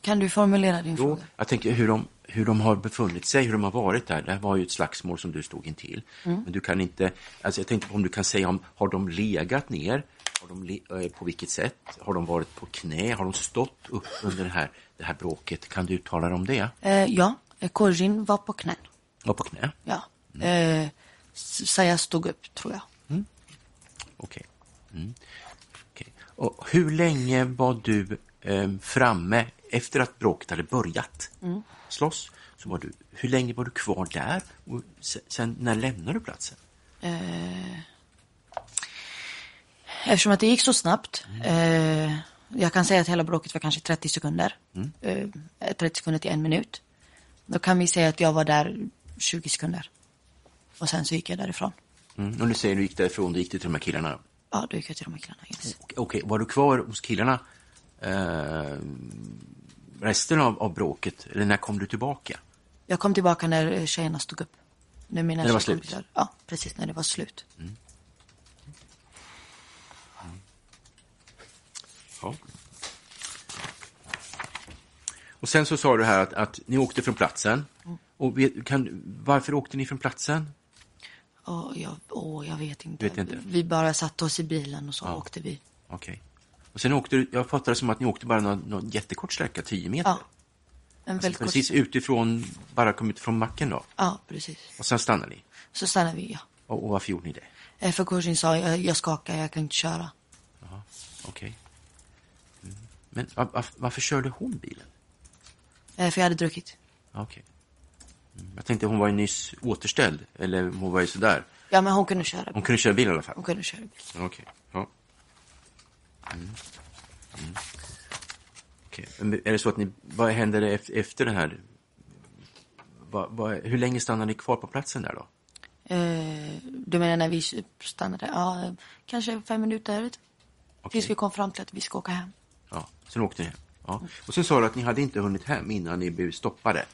Speaker 3: Kan du formulera din fråga?
Speaker 4: jag tänker hur de, hur de har befunnit sig, hur de har varit där. Det här var ju ett slagsmål som du stod intill.
Speaker 3: Mm.
Speaker 4: Men du kan inte, alltså jag tänkte om du kan säga om, har de legat ner? Har de eh, på vilket sätt? Har de varit på knä? Har de stått upp under det här, det här bråket? Kan du uttala dig om det?
Speaker 3: Eh, ja, eh, Kojin var på knän.
Speaker 4: Var på knä?
Speaker 3: Ja. Eh, S- Saya stod upp, tror jag.
Speaker 4: Okej. Mm. Okej. Och hur länge var du eh, framme efter att bråket hade börjat slåss? Så var du, hur länge var du kvar där? Och sen, sen när lämnade du platsen?
Speaker 3: Eftersom att det gick så snabbt. Eh, jag kan säga att hela bråket var kanske 30 sekunder. Eh, 30 sekunder till en minut. Då kan vi säga att jag var där 20 sekunder. Och sen så gick jag därifrån.
Speaker 4: Mm. Och du säger du gick därifrån, du gick till de här killarna.
Speaker 3: Ja, då gick jag till de här killarna. Yes.
Speaker 4: Okej, var du kvar hos killarna eh, resten av, av bråket? Eller när kom du tillbaka?
Speaker 3: Jag kom tillbaka när eh, tjejerna stod upp. När, mina
Speaker 4: När det var
Speaker 3: tjejkompisar- Ja, precis när det var slut.
Speaker 4: Ja. Och sen så sa du här att, att ni åkte från platsen. Och vet, kan, varför åkte ni från platsen?
Speaker 3: Åh, jag, åh, jag vet inte.
Speaker 4: Vet inte.
Speaker 3: Vi bara satte oss i bilen och så
Speaker 4: Ja.
Speaker 3: åkte vi.
Speaker 4: Okej. Och sen åkte du, jag fattar det som att ni åkte bara någon, någon jättekort sträcka, 10 meter.
Speaker 3: Ja. En väldigt kort...
Speaker 4: Precis utifrån, bara kom ut från macken då.
Speaker 3: Ja, precis.
Speaker 4: Och sen stannade ni.
Speaker 3: Så stannade vi, ja.
Speaker 4: Och, och varför gjorde ni det?
Speaker 3: Eh, För Kojin sa, jag, jag skakar, jag kan inte köra.
Speaker 4: Okej. Mm. Men var, var, varför körde hon bilen?
Speaker 3: Eh, För jag hade druckit.
Speaker 4: Okej. Mm. Jag tänkte hon var ju nyss återställd, eller hon var ju sådär.
Speaker 3: Ja, men hon kunde köra bil.
Speaker 4: Hon kunde köra bil i alla fall?
Speaker 3: Hon kunde köra bil.
Speaker 4: Okej. Ja. Mm. Mm. Men Är det så att ni, vad händer ef- efter det här? Vad, vad, hur länge stannar ni kvar på platsen där då?
Speaker 3: Eh, du menar när vi stannade? Ja, kanske fem minuter. Tills vi kom fram till att vi ska åka hem.
Speaker 4: Ja, sen åkte ni hem. Ja. Och sen sa du att ni hade inte hunnit hem innan ni blev stoppade.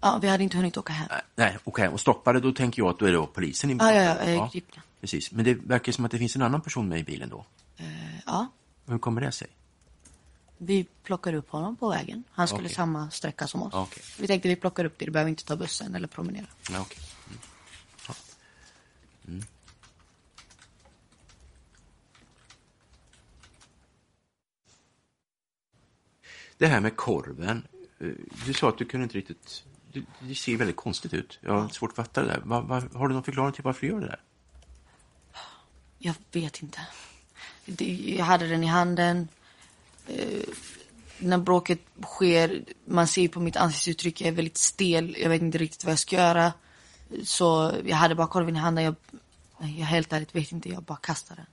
Speaker 3: Ja, vi hade inte hunnit åka hem.
Speaker 4: Nej, åka hem. Och stoppade, då tänker jag att då är det polisen
Speaker 3: Ja,
Speaker 4: inblandad.
Speaker 3: ja, ja, eh, gripna.
Speaker 4: Precis, men det verkar som att det finns en annan person med i bilen då.
Speaker 3: Eh, ja,
Speaker 4: Hur kommer det sig?
Speaker 3: vi plockade upp honom på vägen. Han skulle
Speaker 4: Okej.
Speaker 3: samma sträcka som oss.
Speaker 4: Okej.
Speaker 3: Vi tänkte vi plockar upp det, du behöver inte ta bussen eller promenera.
Speaker 4: Ja, okej. Mm. Ja. Mm. Det här med korven. Eh, du sa att du kunde inte riktigt... Det, det ser väldigt konstigt ut. Jag har svårt att fatta det där. Var, var, har du någon förklaring till varför du gör det där?
Speaker 3: Jag vet inte. Jag hade den i handen. Eh, när bråket sker, man ser ju på mitt ansiktsuttryck, jag är väldigt stel. Jag vet inte riktigt vad jag ska göra. Så jag hade bara korven i handen. Jag, jag helt ärligt vet inte, jag bara kastade den.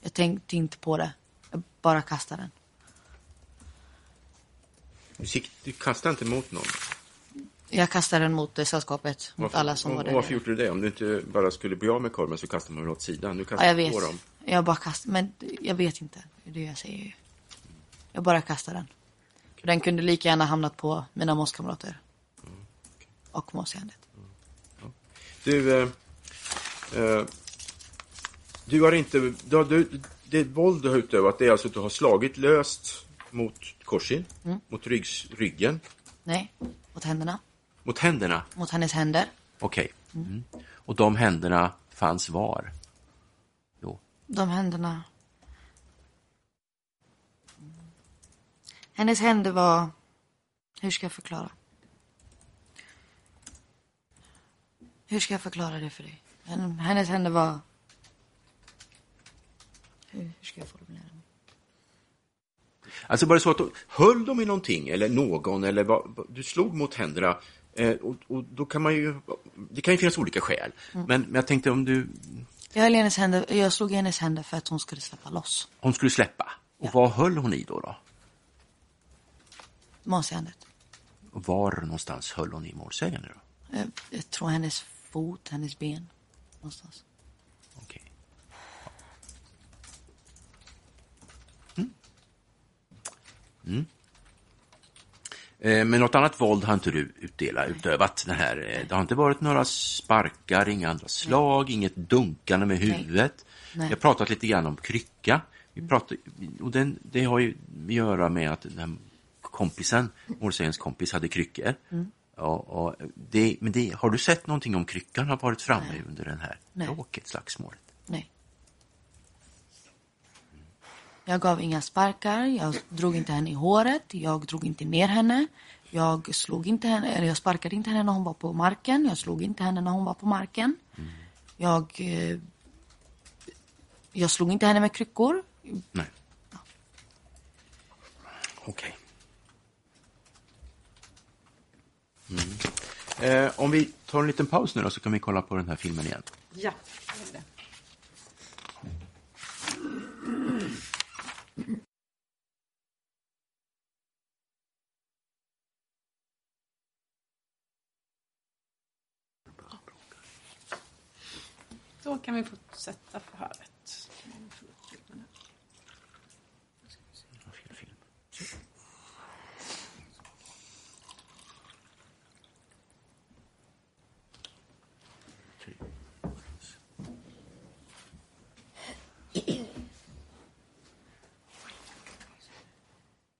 Speaker 3: Jag tänkte inte på det. Jag bara kastade den.
Speaker 4: Du, sikt, du kastade inte mot någon?
Speaker 3: Jag kastade den mot eh, sällskapet, mot alla som var där.
Speaker 4: Varför gjorde du det? Om du inte bara skulle bli av med korven så kastar man väl åt sidan? Du
Speaker 3: Ja,
Speaker 4: kastar
Speaker 3: jag vet.
Speaker 4: på dem.
Speaker 3: Jag bara kastade, men jag vet inte. Det är det jag säger ju. Jag bara kastade den. För Den kunde lika gärna hamnat på mina mosskamrater. Och mossjärnet.
Speaker 4: Du, eh, eh, du har inte, du, du, det våld du har utövat det är alltså att du har slagit löst mot korsin,
Speaker 3: Mm.
Speaker 4: mot ryggs, ryggen,
Speaker 3: Nej, mot händerna.
Speaker 4: mot händerna.
Speaker 3: Mot hennes händer.
Speaker 4: Okej. Mm. Och de händerna fanns var? Jo.
Speaker 3: De händerna. Hennes händer var... Hur ska jag förklara? Hur ska jag förklara det för dig? Hen- Hennes händer var... Hur, hur ska jag formulera?
Speaker 4: Alltså var det så att du, höll de i någonting eller någon eller vad, du slog mot händerna eh, och, och då kan man ju, det kan ju finnas olika skäl.
Speaker 3: Mm.
Speaker 4: Men, men jag tänkte om du,
Speaker 3: Jag, höll hennes händer, jag slog i hennes händer för att hon skulle släppa loss.
Speaker 4: hon skulle släppa. Och vad höll hon i då? då? Och var någonstans höll hon i målsägande då?
Speaker 3: Jag, jag tror hennes fot, hennes ben. Någonstans.
Speaker 4: Okej. Mm. Mm. Eh, Men något annat våld har inte du utdelat, utövat den här. eh, Det har inte varit några sparkar, inga andra slag, inget dunkande med huvudet.
Speaker 3: Nej.
Speaker 4: Vi har pratat lite grann om krycka. Vi pratar, och den, det har ju att göra med att den här kompisen, målsägandens kompis, hade kryckor. Ja, och det, men det, har du sett någonting om kryckan har varit framme under den här
Speaker 3: Nej.
Speaker 4: bråket, slagsmålet?
Speaker 3: Nej. Jag gav inga sparkar, jag drog inte henne i håret, jag drog inte ner henne. Jag slog inte henne, eller jag sparkade inte henne när hon var på marken, jag slog inte henne när hon var på marken. Jag, eh, jag slog inte henne med kryckor.
Speaker 4: Nej. Okej. Mm. Eh, om vi tar en liten paus nu då, så kan vi kolla på den här filmen igen.
Speaker 2: Ja, Då kan vi fortsätta förhöret.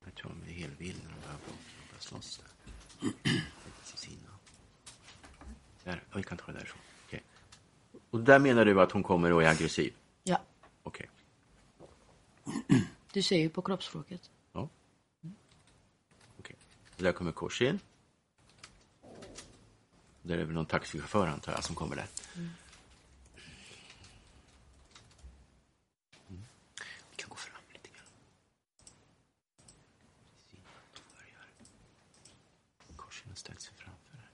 Speaker 4: Jag tror de är när börjar bråka och börjar slåss. Där. Det därifrån. Och där menar du att hon kommer och är aggressiv?
Speaker 3: Ja,
Speaker 4: Okej.
Speaker 3: du ser ju på kroppsspråket.
Speaker 4: Ja. Okej. Och Där kommer Korsin. Där är väl någon taxichaufför antar jag som kommer där. Mm. Vi kan gå fram lite grann. Precis innan de börjar. Korsin har ställt sig framför här.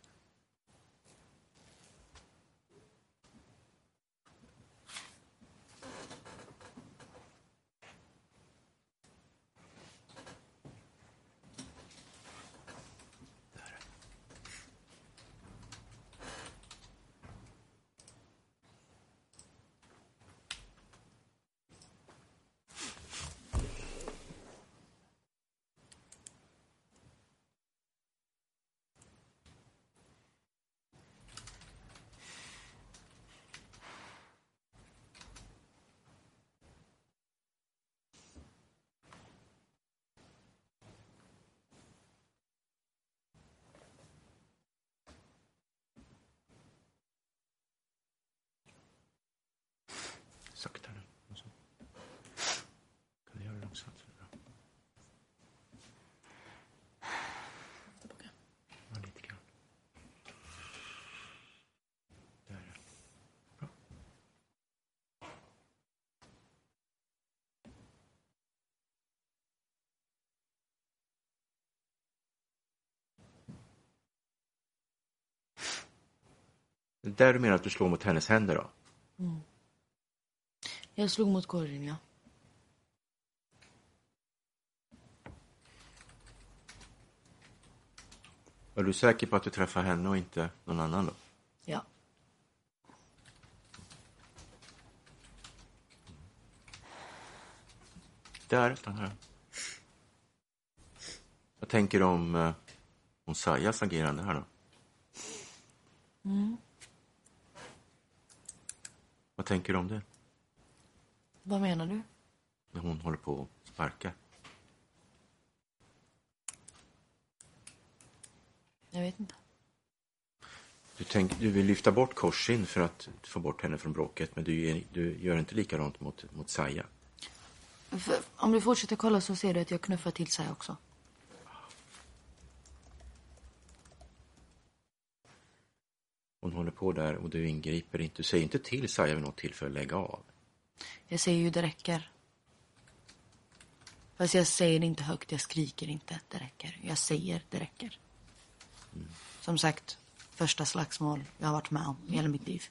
Speaker 4: Det är där du menar att du slår mot hennes händer då?
Speaker 3: Jag slog mot Corin, ja.
Speaker 4: Är du säker på att du träffar henne och inte någon annan då?
Speaker 3: Ja.
Speaker 4: Där, den här. Vad tänker du om, eh, om Sajas agerande här då? Vad tänker du om det?
Speaker 3: Vad menar du?
Speaker 4: När hon håller på att sparka?
Speaker 3: Jag vet inte.
Speaker 4: Du, tänk, du vill lyfta bort Korsin för att få bort henne från bråket men du, du gör inte likadant mot, mot Saja.
Speaker 3: För, om du fortsätter kolla så ser du att jag knuffar till sig också.
Speaker 4: Hon håller på där och du ingriper inte. Du säger inte till Saja vid något tillfälle lägga av.
Speaker 3: Jag säger ju det räcker. Fast jag säger det inte högt, jag skriker inte det räcker. Jag säger det räcker. Som sagt, första slagsmål jag har varit med om i hela mitt liv.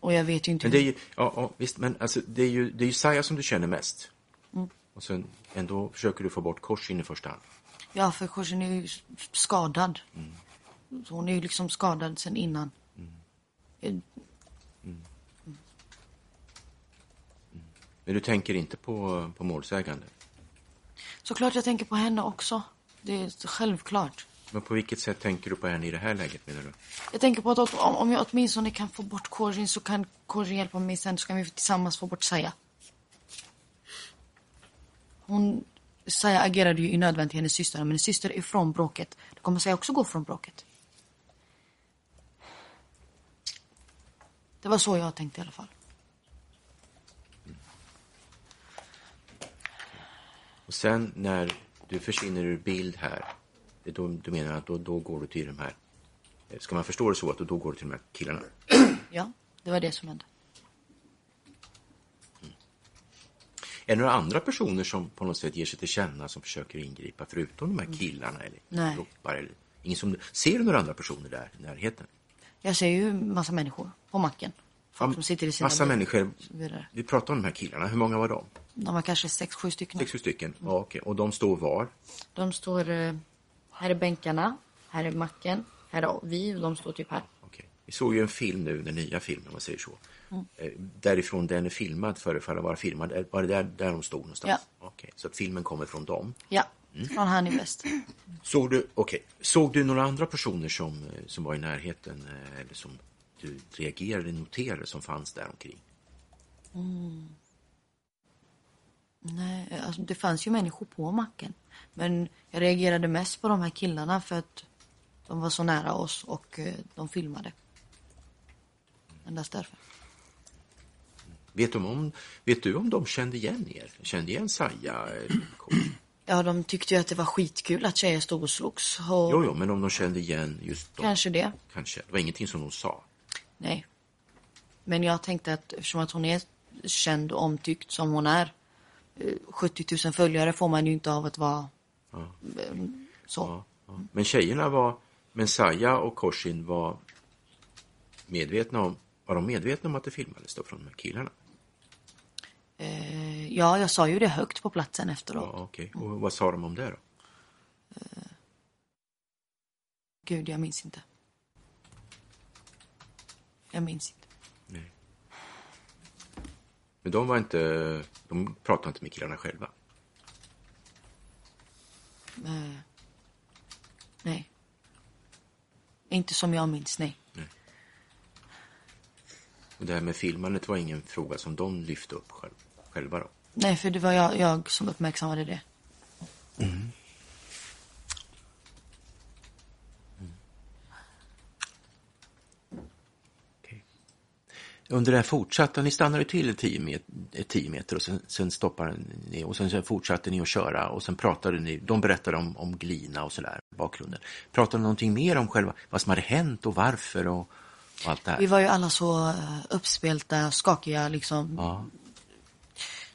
Speaker 3: Och jag vet ju inte
Speaker 4: Men det är ju, ja, ja visst, men alltså, det är ju, det är ju Saja som du känner mest.
Speaker 3: Mm.
Speaker 4: Och sen ändå försöker du få bort Korsin i första hand.
Speaker 3: Ja, för Korsen är ju skadad. Så hon är ju liksom skadad sen innan. Eh,
Speaker 4: Men du tänker inte på, på målsägande.
Speaker 3: Såklart jag tänker på henne också. Det är självklart.
Speaker 4: Men på vilket sätt tänker du på henne i det här läget menar du?
Speaker 3: Jag tänker på att om jag åtminstone kan få bort Korin så kan Korin hjälpa mig sen så kan vi tillsammans få bort Saja. Hon, Saja agerade ju i nödvärn till hennes syster men hennes syster är från bråket. Då kommer Saja också gå från bråket. Det var så jag tänkte i alla fall.
Speaker 4: Och sen när du försvinner ur bild här, det är då, du menar att då, då går du till de här, ska man förstå det så att då, då går du till de här killarna?
Speaker 3: Ja, det var det som hände.
Speaker 4: Är det några andra personer som på något sätt ger sig till känna som försöker ingripa förutom de här killarna eller
Speaker 3: Nej.
Speaker 4: ropar? Eller, ingen som, ser du några andra personer där i närheten?
Speaker 3: Jag ser ju massa människor på macken. Folk som sitter i sina
Speaker 4: Massa människor. Vi pratar om de här killarna, hur många var de?
Speaker 3: De var kanske sex, sju stycken.
Speaker 4: Sex, sju stycken? Ja, okej. Och de står var?
Speaker 3: De står... eh, Här är bänkarna, här är macken, här är vi och de står typ här.
Speaker 4: Vi såg ju en film nu, den nya filmen om man säger så.
Speaker 3: Mm.
Speaker 4: Eh, Därifrån den är filmad förefaller vara filmad. Eh, Var det där, där de stod någonstans?
Speaker 3: Ja.
Speaker 4: Okej, så att filmen kommer från dem.
Speaker 3: Ja, från han i väst.
Speaker 4: Såg du, okej. Såg du några andra personer som, eh, som var i närheten eller som du reagerade, noterade som fanns där omkring?
Speaker 3: Nej, alltså det fanns ju människor på macken. Men jag reagerade mest på de här killarna för att de var så nära oss och de filmade. Endast därför.
Speaker 4: Vet, de om, vet du om de kände igen er? Kände igen Saja? eh?
Speaker 3: Ja, de tyckte ju att det var skitkul att tjejer stod och slogs. Och
Speaker 4: Jo, jo, men om de kände igen just dem?
Speaker 3: Kanske det.
Speaker 4: Kanske. Det var ingenting som de sa?
Speaker 3: Nej. Men jag tänkte att eftersom att hon är känd och omtyckt som hon är. eh, 70 000 följare får man ju inte av att vara
Speaker 4: Ja.
Speaker 3: eh, så.
Speaker 4: Ja, ja. Men tjejerna var, men Saja och Korsin var medvetna om, var de medvetna om att det filmades då från de här killarna?
Speaker 3: Eh, ja, jag sa ju det högt på platsen
Speaker 4: Ja,
Speaker 3: efteråt.
Speaker 4: okej. Och vad sa de om det då?
Speaker 3: Gud, jag minns inte. Jag minns inte.
Speaker 4: Nej. Men de var inte, de pratade inte med killarna själva?
Speaker 3: Eh, nej. Inte som jag minns, nej.
Speaker 4: Och det här med filmandet var ingen fråga som de lyfte upp själv, själva då?
Speaker 3: Nej, för det var jag, jag som uppmärksammade det.
Speaker 4: Okej. Under det här fortsatta, ni stannade till 10 met, eh, 10 meter och sen, sen stoppade ni och sen, sen fortsatte ni att köra och sen pratade ni, de berättade om, om glina och sådär, bakgrunden. Pratade de någonting mer om själva, vad som hade hänt och varför och,
Speaker 3: Vi var ju alla så uh, uppspelta, skakiga liksom.
Speaker 4: Ja,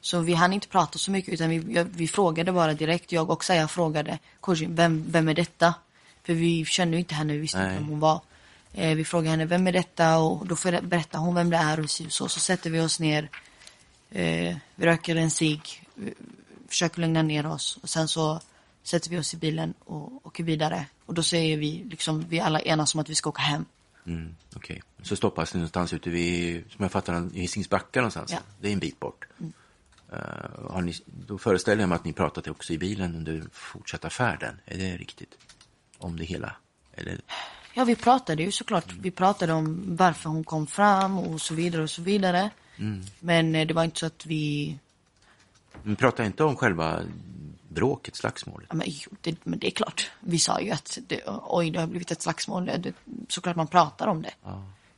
Speaker 3: Så vi hann inte prata så mycket utan vi, vi frågade bara direkt. Jag och Saya frågade Kojin, vem, vem är detta? För vi kände ju inte henne, vi visste inte
Speaker 4: Nej.
Speaker 3: vem hon var. Eh, vi frågade henne, vem är detta? Och då får- berättar hon vem det är och så, så, sätter vi oss ner. Eh, vi röker en cigg, eh, försöker lugna ner oss och sen så sätter vi oss i bilen och åker vidare. Och då säger vi, liksom, vi alla enas om att vi ska åka hem.
Speaker 4: Mm, Okej, så stoppas ni någonstans ute vid, som jag fattar det, i Hisings backa någonstans.
Speaker 3: Ja. Mm.
Speaker 4: Det är en bit bort. Eh, har ni, då föreställer jag mig att ni pratade också i bilen under fortsatta färden. Är det riktigt? Om det hela? Eller?
Speaker 3: Ja, vi pratade ju såklart. Vi pratade om varför hon kom fram och så vidare och så vidare. Men eh, det var inte så att vi...
Speaker 4: Men prata inte om själva bråket, slagsmålet.
Speaker 3: Ja, men, jo, det, men det är klart. Vi sa ju att det, oj, det har blivit ett slagsmål. Det, såklart man pratar om det.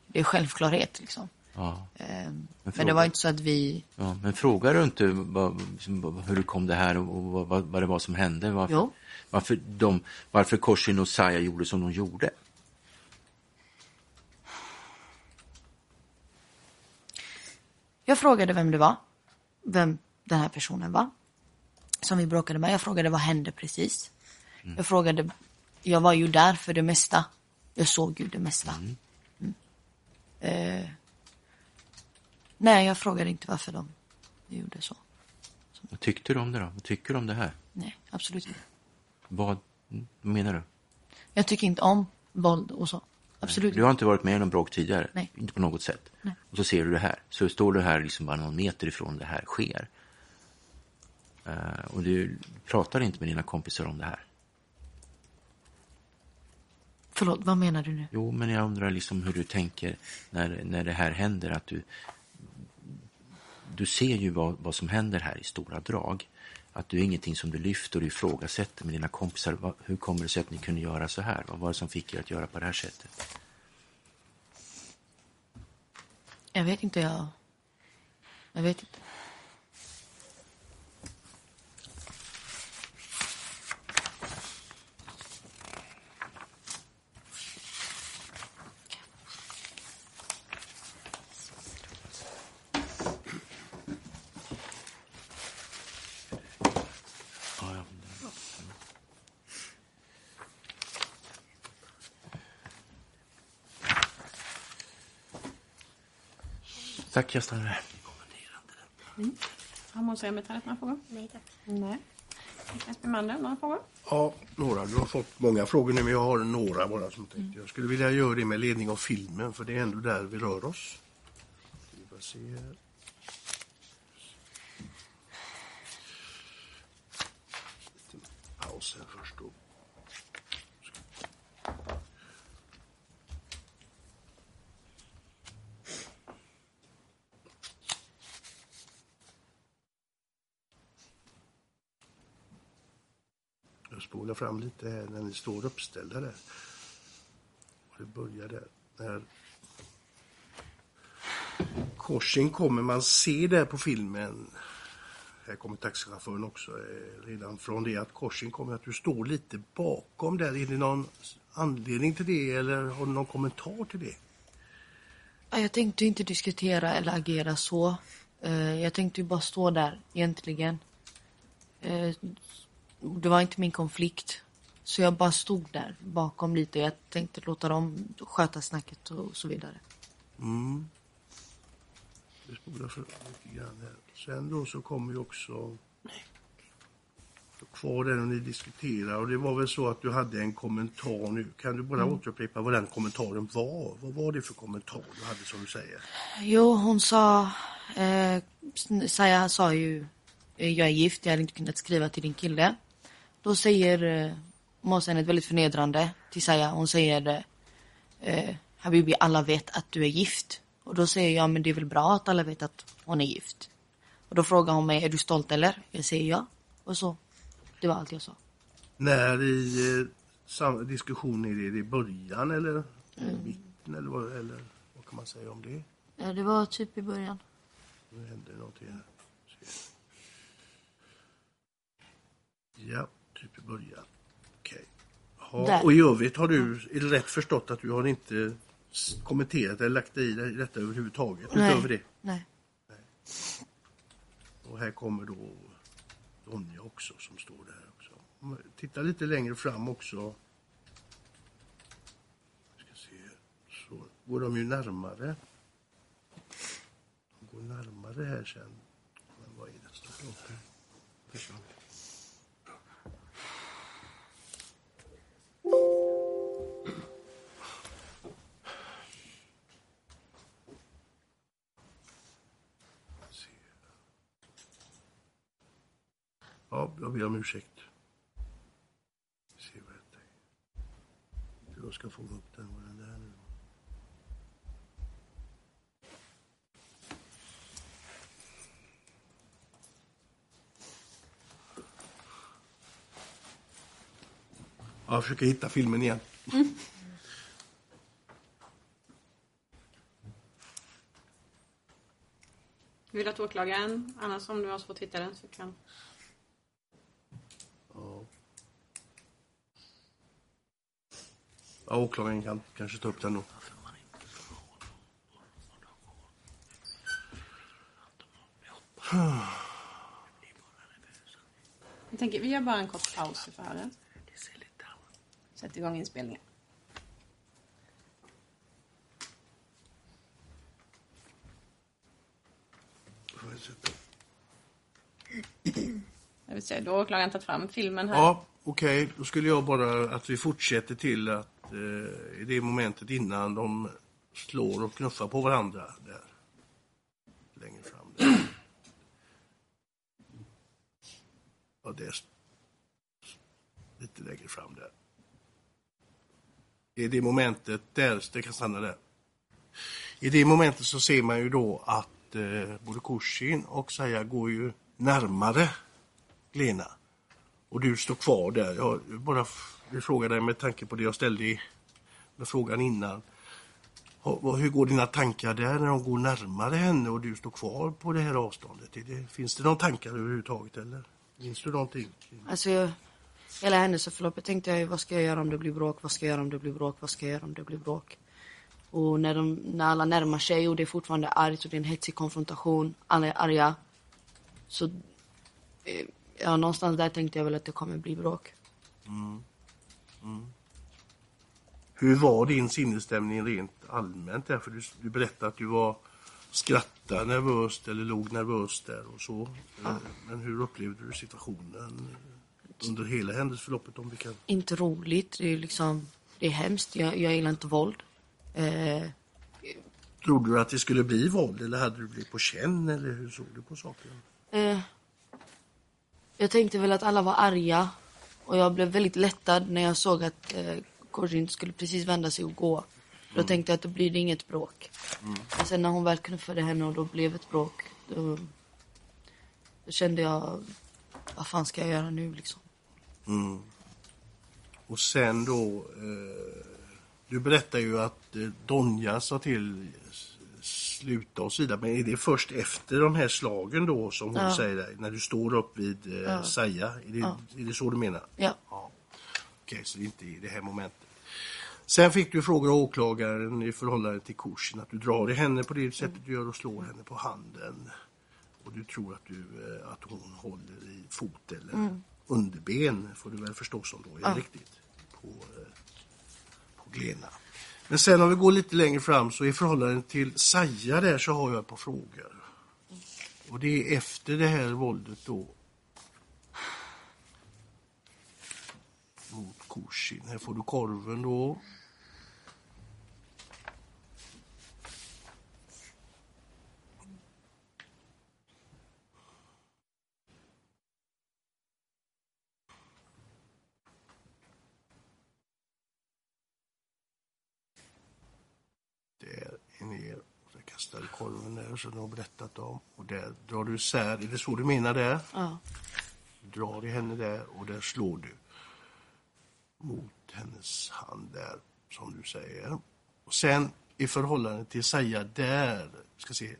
Speaker 3: Det är självklarhet liksom.
Speaker 4: Ja.
Speaker 3: Ehm, men
Speaker 4: fråga-
Speaker 3: det var inte så att vi...
Speaker 4: Ja, men frågar du inte vad, hur det kom det här och vad, vad, vad det var som hände? Varför,
Speaker 3: Jo.
Speaker 4: varför, de, varför Korsin och Saja gjorde som de gjorde?
Speaker 3: Jag frågade vem det var. Vem den här personen var. Som vi bråkade med. Jag frågade vad hände precis. Jag frågade... Jag var ju där för det mesta. Jag såg ju det mesta. Mm. Eh, nej, jag frågade inte varför de gjorde så.
Speaker 4: Vad tyckte du om det då? Vad tycker du om det här?
Speaker 3: Nej, absolut inte.
Speaker 4: Vad, mm, vad menar du?
Speaker 3: Jag tycker inte om våld och så. Absolut
Speaker 4: Du har inte varit med i någon bråk tidigare?
Speaker 3: Nej.
Speaker 4: Inte på något sätt?
Speaker 3: Nej.
Speaker 4: Och så ser du det här. Så står du här liksom bara någon meter ifrån det här sker. Eh, och du pratar inte med dina kompisar om det här.
Speaker 3: Förlåt, vad menar du nu?
Speaker 4: Jo, men jag undrar liksom hur du tänker när, när det här händer. Att du, du ser ju vad, vad som händer här i stora drag. Att du är ingenting som du lyfter och ifrågasätter med dina kompisar. Vad, hur kommer det sig att ni kunde göra så här? Vad var det som fick er att göra på det här sättet?
Speaker 3: Jag vet inte, jag... Jag vet inte.
Speaker 4: Tack, jag stannar här.
Speaker 2: Har Måns och Emmett några frågor?
Speaker 5: Nej tack.
Speaker 2: Nej. Niklas Bemander, några frågor?
Speaker 6: Ja, några. Du har fått många frågor nu, men jag har några bara som tänkte. Jag skulle vilja göra det med ledning av filmen, för det är ändå där vi rör oss. Vi får se här. Lite paus här först då. Jag spolar fram lite här när ni står uppställda där. Och det börjar där. När korsen kommer, man se där på filmen, här kommer taxichauffören också, eh, redan från det att korsen kommer, att du står lite bakom där. Är det någon anledning till det eller har du någon kommentar till det?
Speaker 3: Jag tänkte inte diskutera eller agera så. Eh, jag tänkte ju bara stå där egentligen. Eh, det var inte min konflikt. Så jag bara stod där bakom lite. Jag tänkte låta dem sköta snacket och så vidare.
Speaker 6: Mm. Vi spolar fram lite grann här. Sen då så kommer ju också kvar där och ni diskuterar och det var väl så att du hade en kommentar nu. Kan du bara återupprepa vad den kommentaren var? Vad var det för kommentar du hade som du säger?
Speaker 3: Jo, hon sa... Eh, Saja sa ju... Jag är gift, jag hade inte kunnat skriva till din kille. Då säger eh, Måsen ett väldigt förnedrande till Saja. Hon säger... Eh, Habibi, alla vet att du är gift. Och då säger jag, men det är väl bra att alla vet att hon är gift. Och då frågar hon mig, är du stolt eller? Jag säger ja. Och så. Det var allt jag sa.
Speaker 6: När i eh, diskussionen är det i början eller i mitten eller vad, eller vad kan man säga om det?
Speaker 3: Ja, det var typ i början.
Speaker 6: Nu händer någonting här. Ja, typ i början. Okej. Ja,
Speaker 3: Där.
Speaker 6: och i övrigt har du, är det rätt förstått att du har inte kommenterat eller lagt dig i det- detta överhuvudtaget? Utöver det?
Speaker 3: Nej.
Speaker 6: Och här kommer då Donja också som står där också. Tittar lite längre fram också. Ska se, så går de ju närmare. De går närmare här sen. Men vad är det som uppe? Försvann. Ja, jag ber om ursäkt. Ser vad jag tänker. Jag ska fånga upp den, var den där nu. Ja, Jag försöker hitta filmen igen. Mm.
Speaker 2: Vill du att åklagaren, annars om du har svårt att hitta den så kan...
Speaker 6: Ja, åklagaren kan kanske ta upp den då.
Speaker 2: Jag tänker, vi gör bara en kort paus i förhöret. Sätt igång inspelningen.
Speaker 6: Jag
Speaker 2: vill säga, då har åklagaren tagit fram filmen här.
Speaker 6: Ja, okej. Då skulle jag bara att vi fortsätter till att Eh, i det momentet innan de slår och knuffar på varandra där. Längre fram där. Ja, det är lite längre fram där. I det momentet där, det kan stanna där. I det momentet så ser man ju då att eh, både Kushin och Saja går ju närmare Lena. Och du står kvar där. Jag bara fråga dig med tanke på det jag ställde i frågan innan. Hur går dina tankar där när de går närmare henne och du står kvar på det här avståndet? Det, finns det några tankar överhuvudtaget eller? Minns du någonting?
Speaker 3: Alltså, jag, hela händelseförloppet tänkte jag vad ska jag göra om det blir bråk? Vad ska jag göra om det blir bråk? Vad ska jag göra om det blir bråk? Och när, de, när alla närmar sig och det är fortfarande argt och det är en hetsig konfrontation, alla är arga. Så, eh, ja, någonstans där tänkte jag väl att det kommer bli bråk.
Speaker 6: Hur var din sinnesstämning rent allmänt där? För du, du berättade att du var skrattade nervöst eller låg nervöst där och så. Eh, Men hur upplevde du situationen under hela händelseförloppet om vi kan?
Speaker 3: Inte roligt, det är liksom, det är hemskt. Jag, jag gillar inte våld. Eh,
Speaker 6: Trodde du att det skulle bli våld eller hade du blivit på känn eller hur såg du på saken?
Speaker 3: Eh, jag tänkte väl att alla var arga och jag blev väldigt lättad när jag såg att eh, Corinne skulle precis vända sig och gå. Då tänkte jag att då blir det inget bråk. Men sen när hon väl knuffade henne och då blev ett bråk, då, då kände jag, vad fan ska jag göra nu liksom?
Speaker 6: Och sen då, eh, du berättar ju att eh, Donja sa till sluta och så vidare. Men är det först efter de här slagen då som hon
Speaker 3: Ja.
Speaker 6: säger när du står upp vid eh,
Speaker 3: Ja.
Speaker 6: Saja? Är det,
Speaker 3: Ja.
Speaker 6: är det så du menar?
Speaker 3: Ja.
Speaker 6: ja. Okej, så det är inte i det här momentet. Sen fick du frågor av åklagaren i förhållande till kursen att du drar i henne på det sättet du gör och slår henne på handen. Och du tror att, du, eh, att hon håller i fot eller underben får du väl förstå som då är
Speaker 3: Ja.
Speaker 6: riktigt på, eh, på Glena. Men sen om vi går lite längre fram så i förhållande till Saja där så har jag ett par frågor. Och det är efter det här våldet då mot Kursin. Här får du korven då. Där är ner. Kastar du korven där som du har berättat om. Och där drar du isär. Är det så du menar där?
Speaker 3: Ja.
Speaker 6: Du drar i henne där och där slår du mot hennes hand där, som du säger. Och sen i förhållande till säga där, ska se.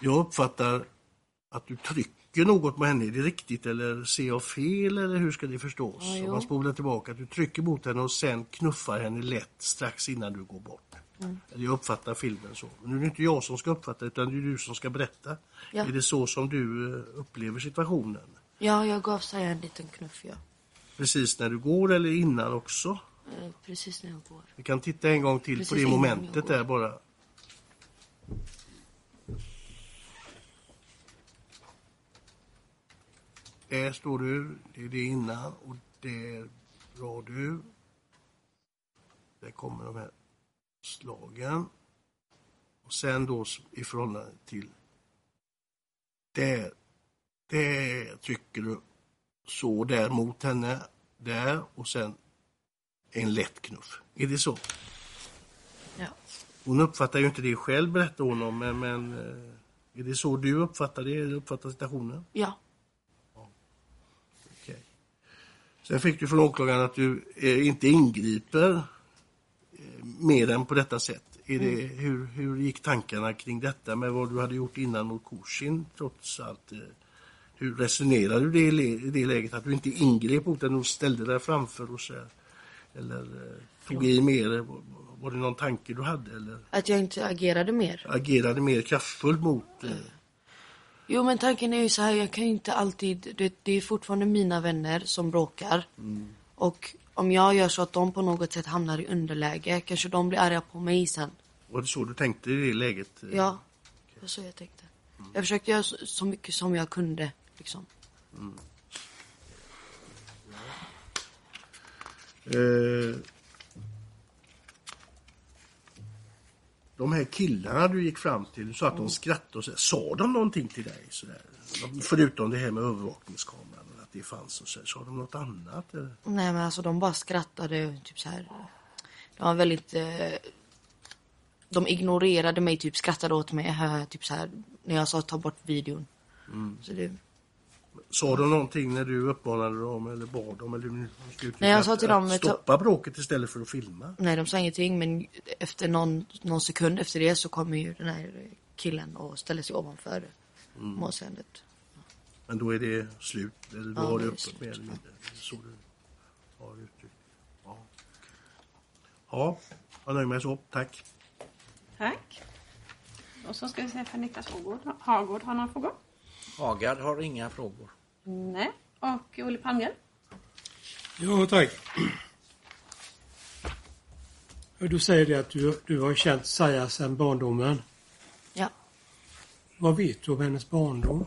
Speaker 6: Jag uppfattar att du trycker något på henne. Är det riktigt eller ser jag fel eller hur ska det förstås?
Speaker 3: Ja,
Speaker 6: Om man spolar tillbaka, att du trycker mot henne och sen knuffar henne lätt strax innan du går bort. Eller jag uppfattar filmen så. Men nu är det inte jag som ska uppfatta utan det är du som ska berätta.
Speaker 3: Ja.
Speaker 6: Är det så som du eh, upplever situationen?
Speaker 3: Ja, jag gav Saja en liten knuff, ja.
Speaker 6: Precis när du går eller innan också?
Speaker 3: Eh, Precis när jag går.
Speaker 6: Vi kan titta en gång till
Speaker 3: Precis
Speaker 6: på det momentet där bara. Där står du, det är det innan och där drar du. Där kommer de här slagen. Och sen då i förhållande till där, där trycker du så där mot henne, där och sen en lätt knuff. Är det så?
Speaker 3: Ja.
Speaker 6: Hon uppfattar ju inte det själv berättar hon om, men, men eh, är det så du uppfattar det, eller uppfattar situationen?
Speaker 3: Ja.
Speaker 6: Okej. Sen fick du från åklagaren att du eh, inte ingriper eh, mer än på detta sätt. Är det, hur, hur gick tankarna kring detta med vad du hade gjort innan mot Korsin trots allt? Eh, hur resonerade du det i det läget att du inte ingrep utan du ställde dig framför och så här, Eller tog i mer? Var, var det någon tanke du hade eller
Speaker 3: Att jag inte agerade mer.
Speaker 6: agerade mer kraftfullt mot? Eh,
Speaker 3: Jo, men tanken är ju så här, jag kan ju inte alltid... Det, det är fortfarande mina vänner som bråkar. Och om jag gör så att de på något sätt hamnar i underläge, kanske de blir arga på mig sen.
Speaker 6: var det så du tänkte i det läget?
Speaker 3: Ja, det var så jag tänkte. Jag försökte göra så, så mycket som jag kunde, liksom.
Speaker 6: Eh, de här killarna du gick fram till, sa att de skrattade och så, Sa de någonting till dig? Så där? Förutom det här med övervakningskameran, att det fanns och så. Sa de något annat? Eller?
Speaker 3: Nej, men alltså de bara skrattade, typ så här. De var väldigt... Eh, de ignorerade mig, typ skrattade åt mig, typ så här, när jag sa ta bort videon. Så det,
Speaker 6: Sa de någonting när du uppmanade dem eller bad dem? Eller, nu
Speaker 3: Nej, jag sa
Speaker 6: att-
Speaker 3: till dem,
Speaker 6: att
Speaker 3: ta-
Speaker 6: stoppa bråket istället för att filma?
Speaker 3: Nej, de sa ingenting men efter någon, någon sekund efter det så kommer ju den här killen och ställer sig ovanför målsägandet.
Speaker 6: Men då är det slut? Eller då
Speaker 3: Ja,
Speaker 6: har
Speaker 3: det
Speaker 6: öppet mer eller är Så du har uttryckt. Ja, ja jag nöjer mig så. Tack.
Speaker 2: Tack. Och så ska vi se för Niklas Hagård. Hagård har några frågor?
Speaker 5: Hagard har inga frågor.
Speaker 2: Nej. Och Olle Palmgren?
Speaker 7: Ja, tack. Du säger det att du, du har känt Saja sedan barndomen.
Speaker 3: Ja.
Speaker 7: Vad vet du om hennes barndom?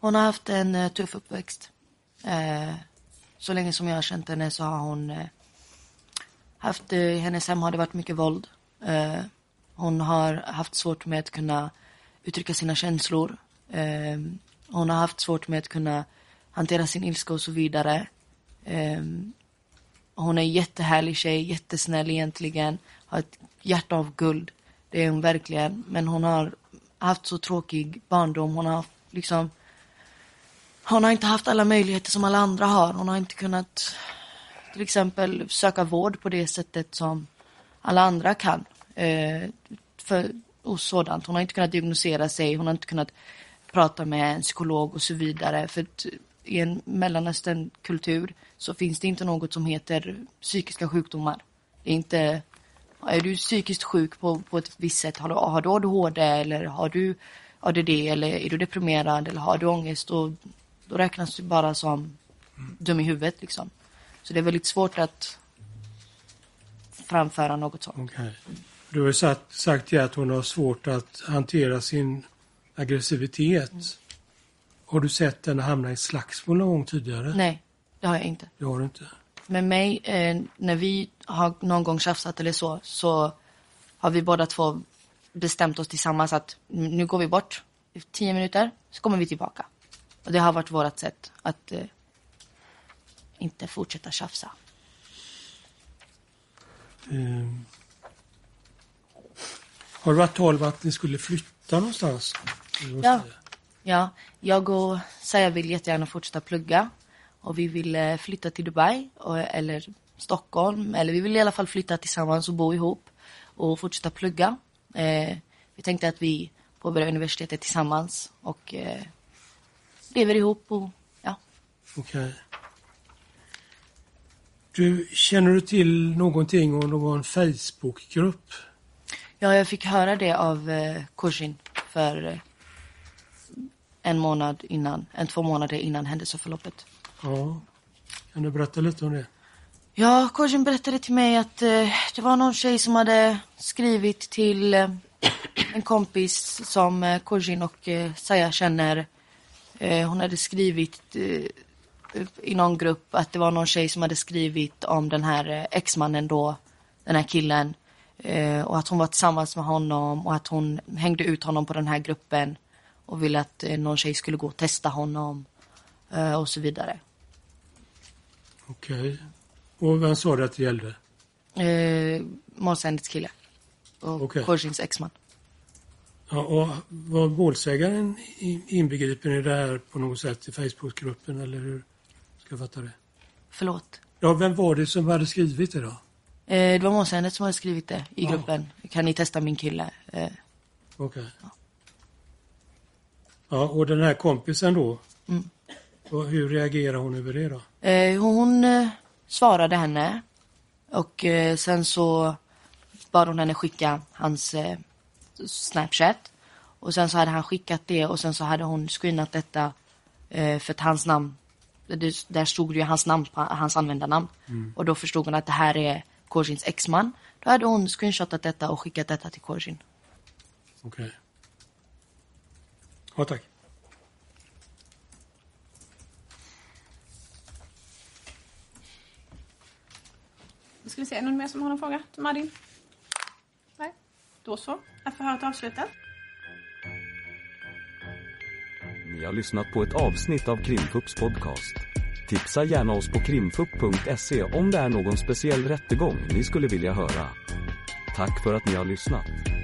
Speaker 3: Hon har haft en eh, tuff uppväxt. Eh, så länge som jag har känt henne så har hon eh, haft, i hennes hem har det varit mycket våld. Hon har haft svårt med att kunna uttrycka sina känslor. Eh, hon har haft svårt med att kunna hantera sin ilska och så vidare. Eh, hon är en jättehärlig tjej, jättesnäll egentligen. Har ett hjärta av guld. Det är hon verkligen. Men hon har haft så tråkig barndom. Hon har liksom hon har inte haft alla möjligheter som alla andra har. Hon har inte kunnat till exempel söka vård på det sättet som alla andra kan. Eh, för, och sådant. Hon har inte kunnat diagnosera sig, hon har inte kunnat prata med en psykolog och så vidare. För att i en mellanöstern-kultur så finns det inte något som heter psykiska sjukdomar. Det är inte, är du psykiskt sjuk på, på ett visst sätt, har du, har du ADHD eller har du ADD eller är du deprimerad eller har du ångest, då, då räknas du bara som dum i huvudet liksom. Så det är väldigt svårt att framföra något sånt.
Speaker 7: Okej. Du har ju sagt, sagt att hon har svårt att hantera sin aggressivitet. Har du sett henne hamna i slagsmål någon gång tidigare?
Speaker 3: Nej, det har jag inte.
Speaker 7: Det har du inte.
Speaker 3: Med mig, eh, när vi har någon gång tjafsat eller så, så har vi båda två bestämt oss tillsammans att nu går vi bort i tio minuter, så kommer vi tillbaka. Och det har varit vårt sätt att eh, inte fortsätta tjafsa.
Speaker 7: Ehm. Har det varit tal om att ni skulle flytta någonstans?
Speaker 3: Ja. Ja, jag och Saja vill jättegärna fortsätta plugga. Och vi vill eh, flytta till Dubai eller Stockholm. Eller vi vill i alla fall flytta tillsammans och bo ihop. Och fortsätta plugga. Eh, vi tänkte att vi påbörjar universitetet tillsammans. Och eh, lever ihop och ja.
Speaker 7: Okej. Du, känner du till någonting om någon Facebookgrupp?
Speaker 3: Ja, jag fick höra det av eh, Kursin för eh, en månad innan, en två månader innan händelseförloppet.
Speaker 7: Ja. Kan du berätta lite om det?
Speaker 3: Ja, Kursin berättade till mig att eh, det var någon tjej som hade skrivit till eh, en kompis som eh, Kursin och eh, Saya känner. Eh, hon hade skrivit eh, i någon grupp att det var någon tjej som hade skrivit om den här eh, exmannen då, den här killen. Och att hon var tillsammans med honom och att hon hängde ut honom på den här gruppen och ville att eh, någon tjej skulle gå och testa honom eh, och så vidare.
Speaker 7: Okej. Och vem sa du att det gällde?
Speaker 3: Eh, Målsägandets kille. Och
Speaker 7: Okej.
Speaker 3: Korsins exman.
Speaker 7: Ja, och var målsägaren inbegripen i det här på något sätt i Facebookgruppen eller hur ska jag fatta det?
Speaker 3: Förlåt.
Speaker 7: Ja, vem var det som hade skrivit det då?
Speaker 3: Eh, det var målsägandet som hade skrivit det i
Speaker 7: Ja.
Speaker 3: gruppen. Kan ni testa min kille? Eh,
Speaker 7: Okej. Ja, och den här kompisen då?
Speaker 3: Mm.
Speaker 7: Och hur reagerar hon över det då?
Speaker 3: Eh, hon eh, svarade henne och eh, sen så bad hon henne skicka hans eh, Snapchat. Och sen så hade han skickat det och sen så hade hon screenat detta eh, för att hans namn, det, där stod ju hans namn, hans användarnamn. Och då förstod hon att det här är Korsins exman. Då hade hon screenshotat detta och skickat detta till Korsin.
Speaker 7: Okej. Ja, tack.
Speaker 2: Då ska vi se, är det någon mer som har någon fråga till Madin? Nej, då så. Är förhöret avslutat?
Speaker 1: Ni har lyssnat på ett avsnitt av Krimfupps podcast. Tipsa gärna oss på krimfupp.se om det är någon speciell rättegång ni skulle vilja höra. Tack för att ni har lyssnat.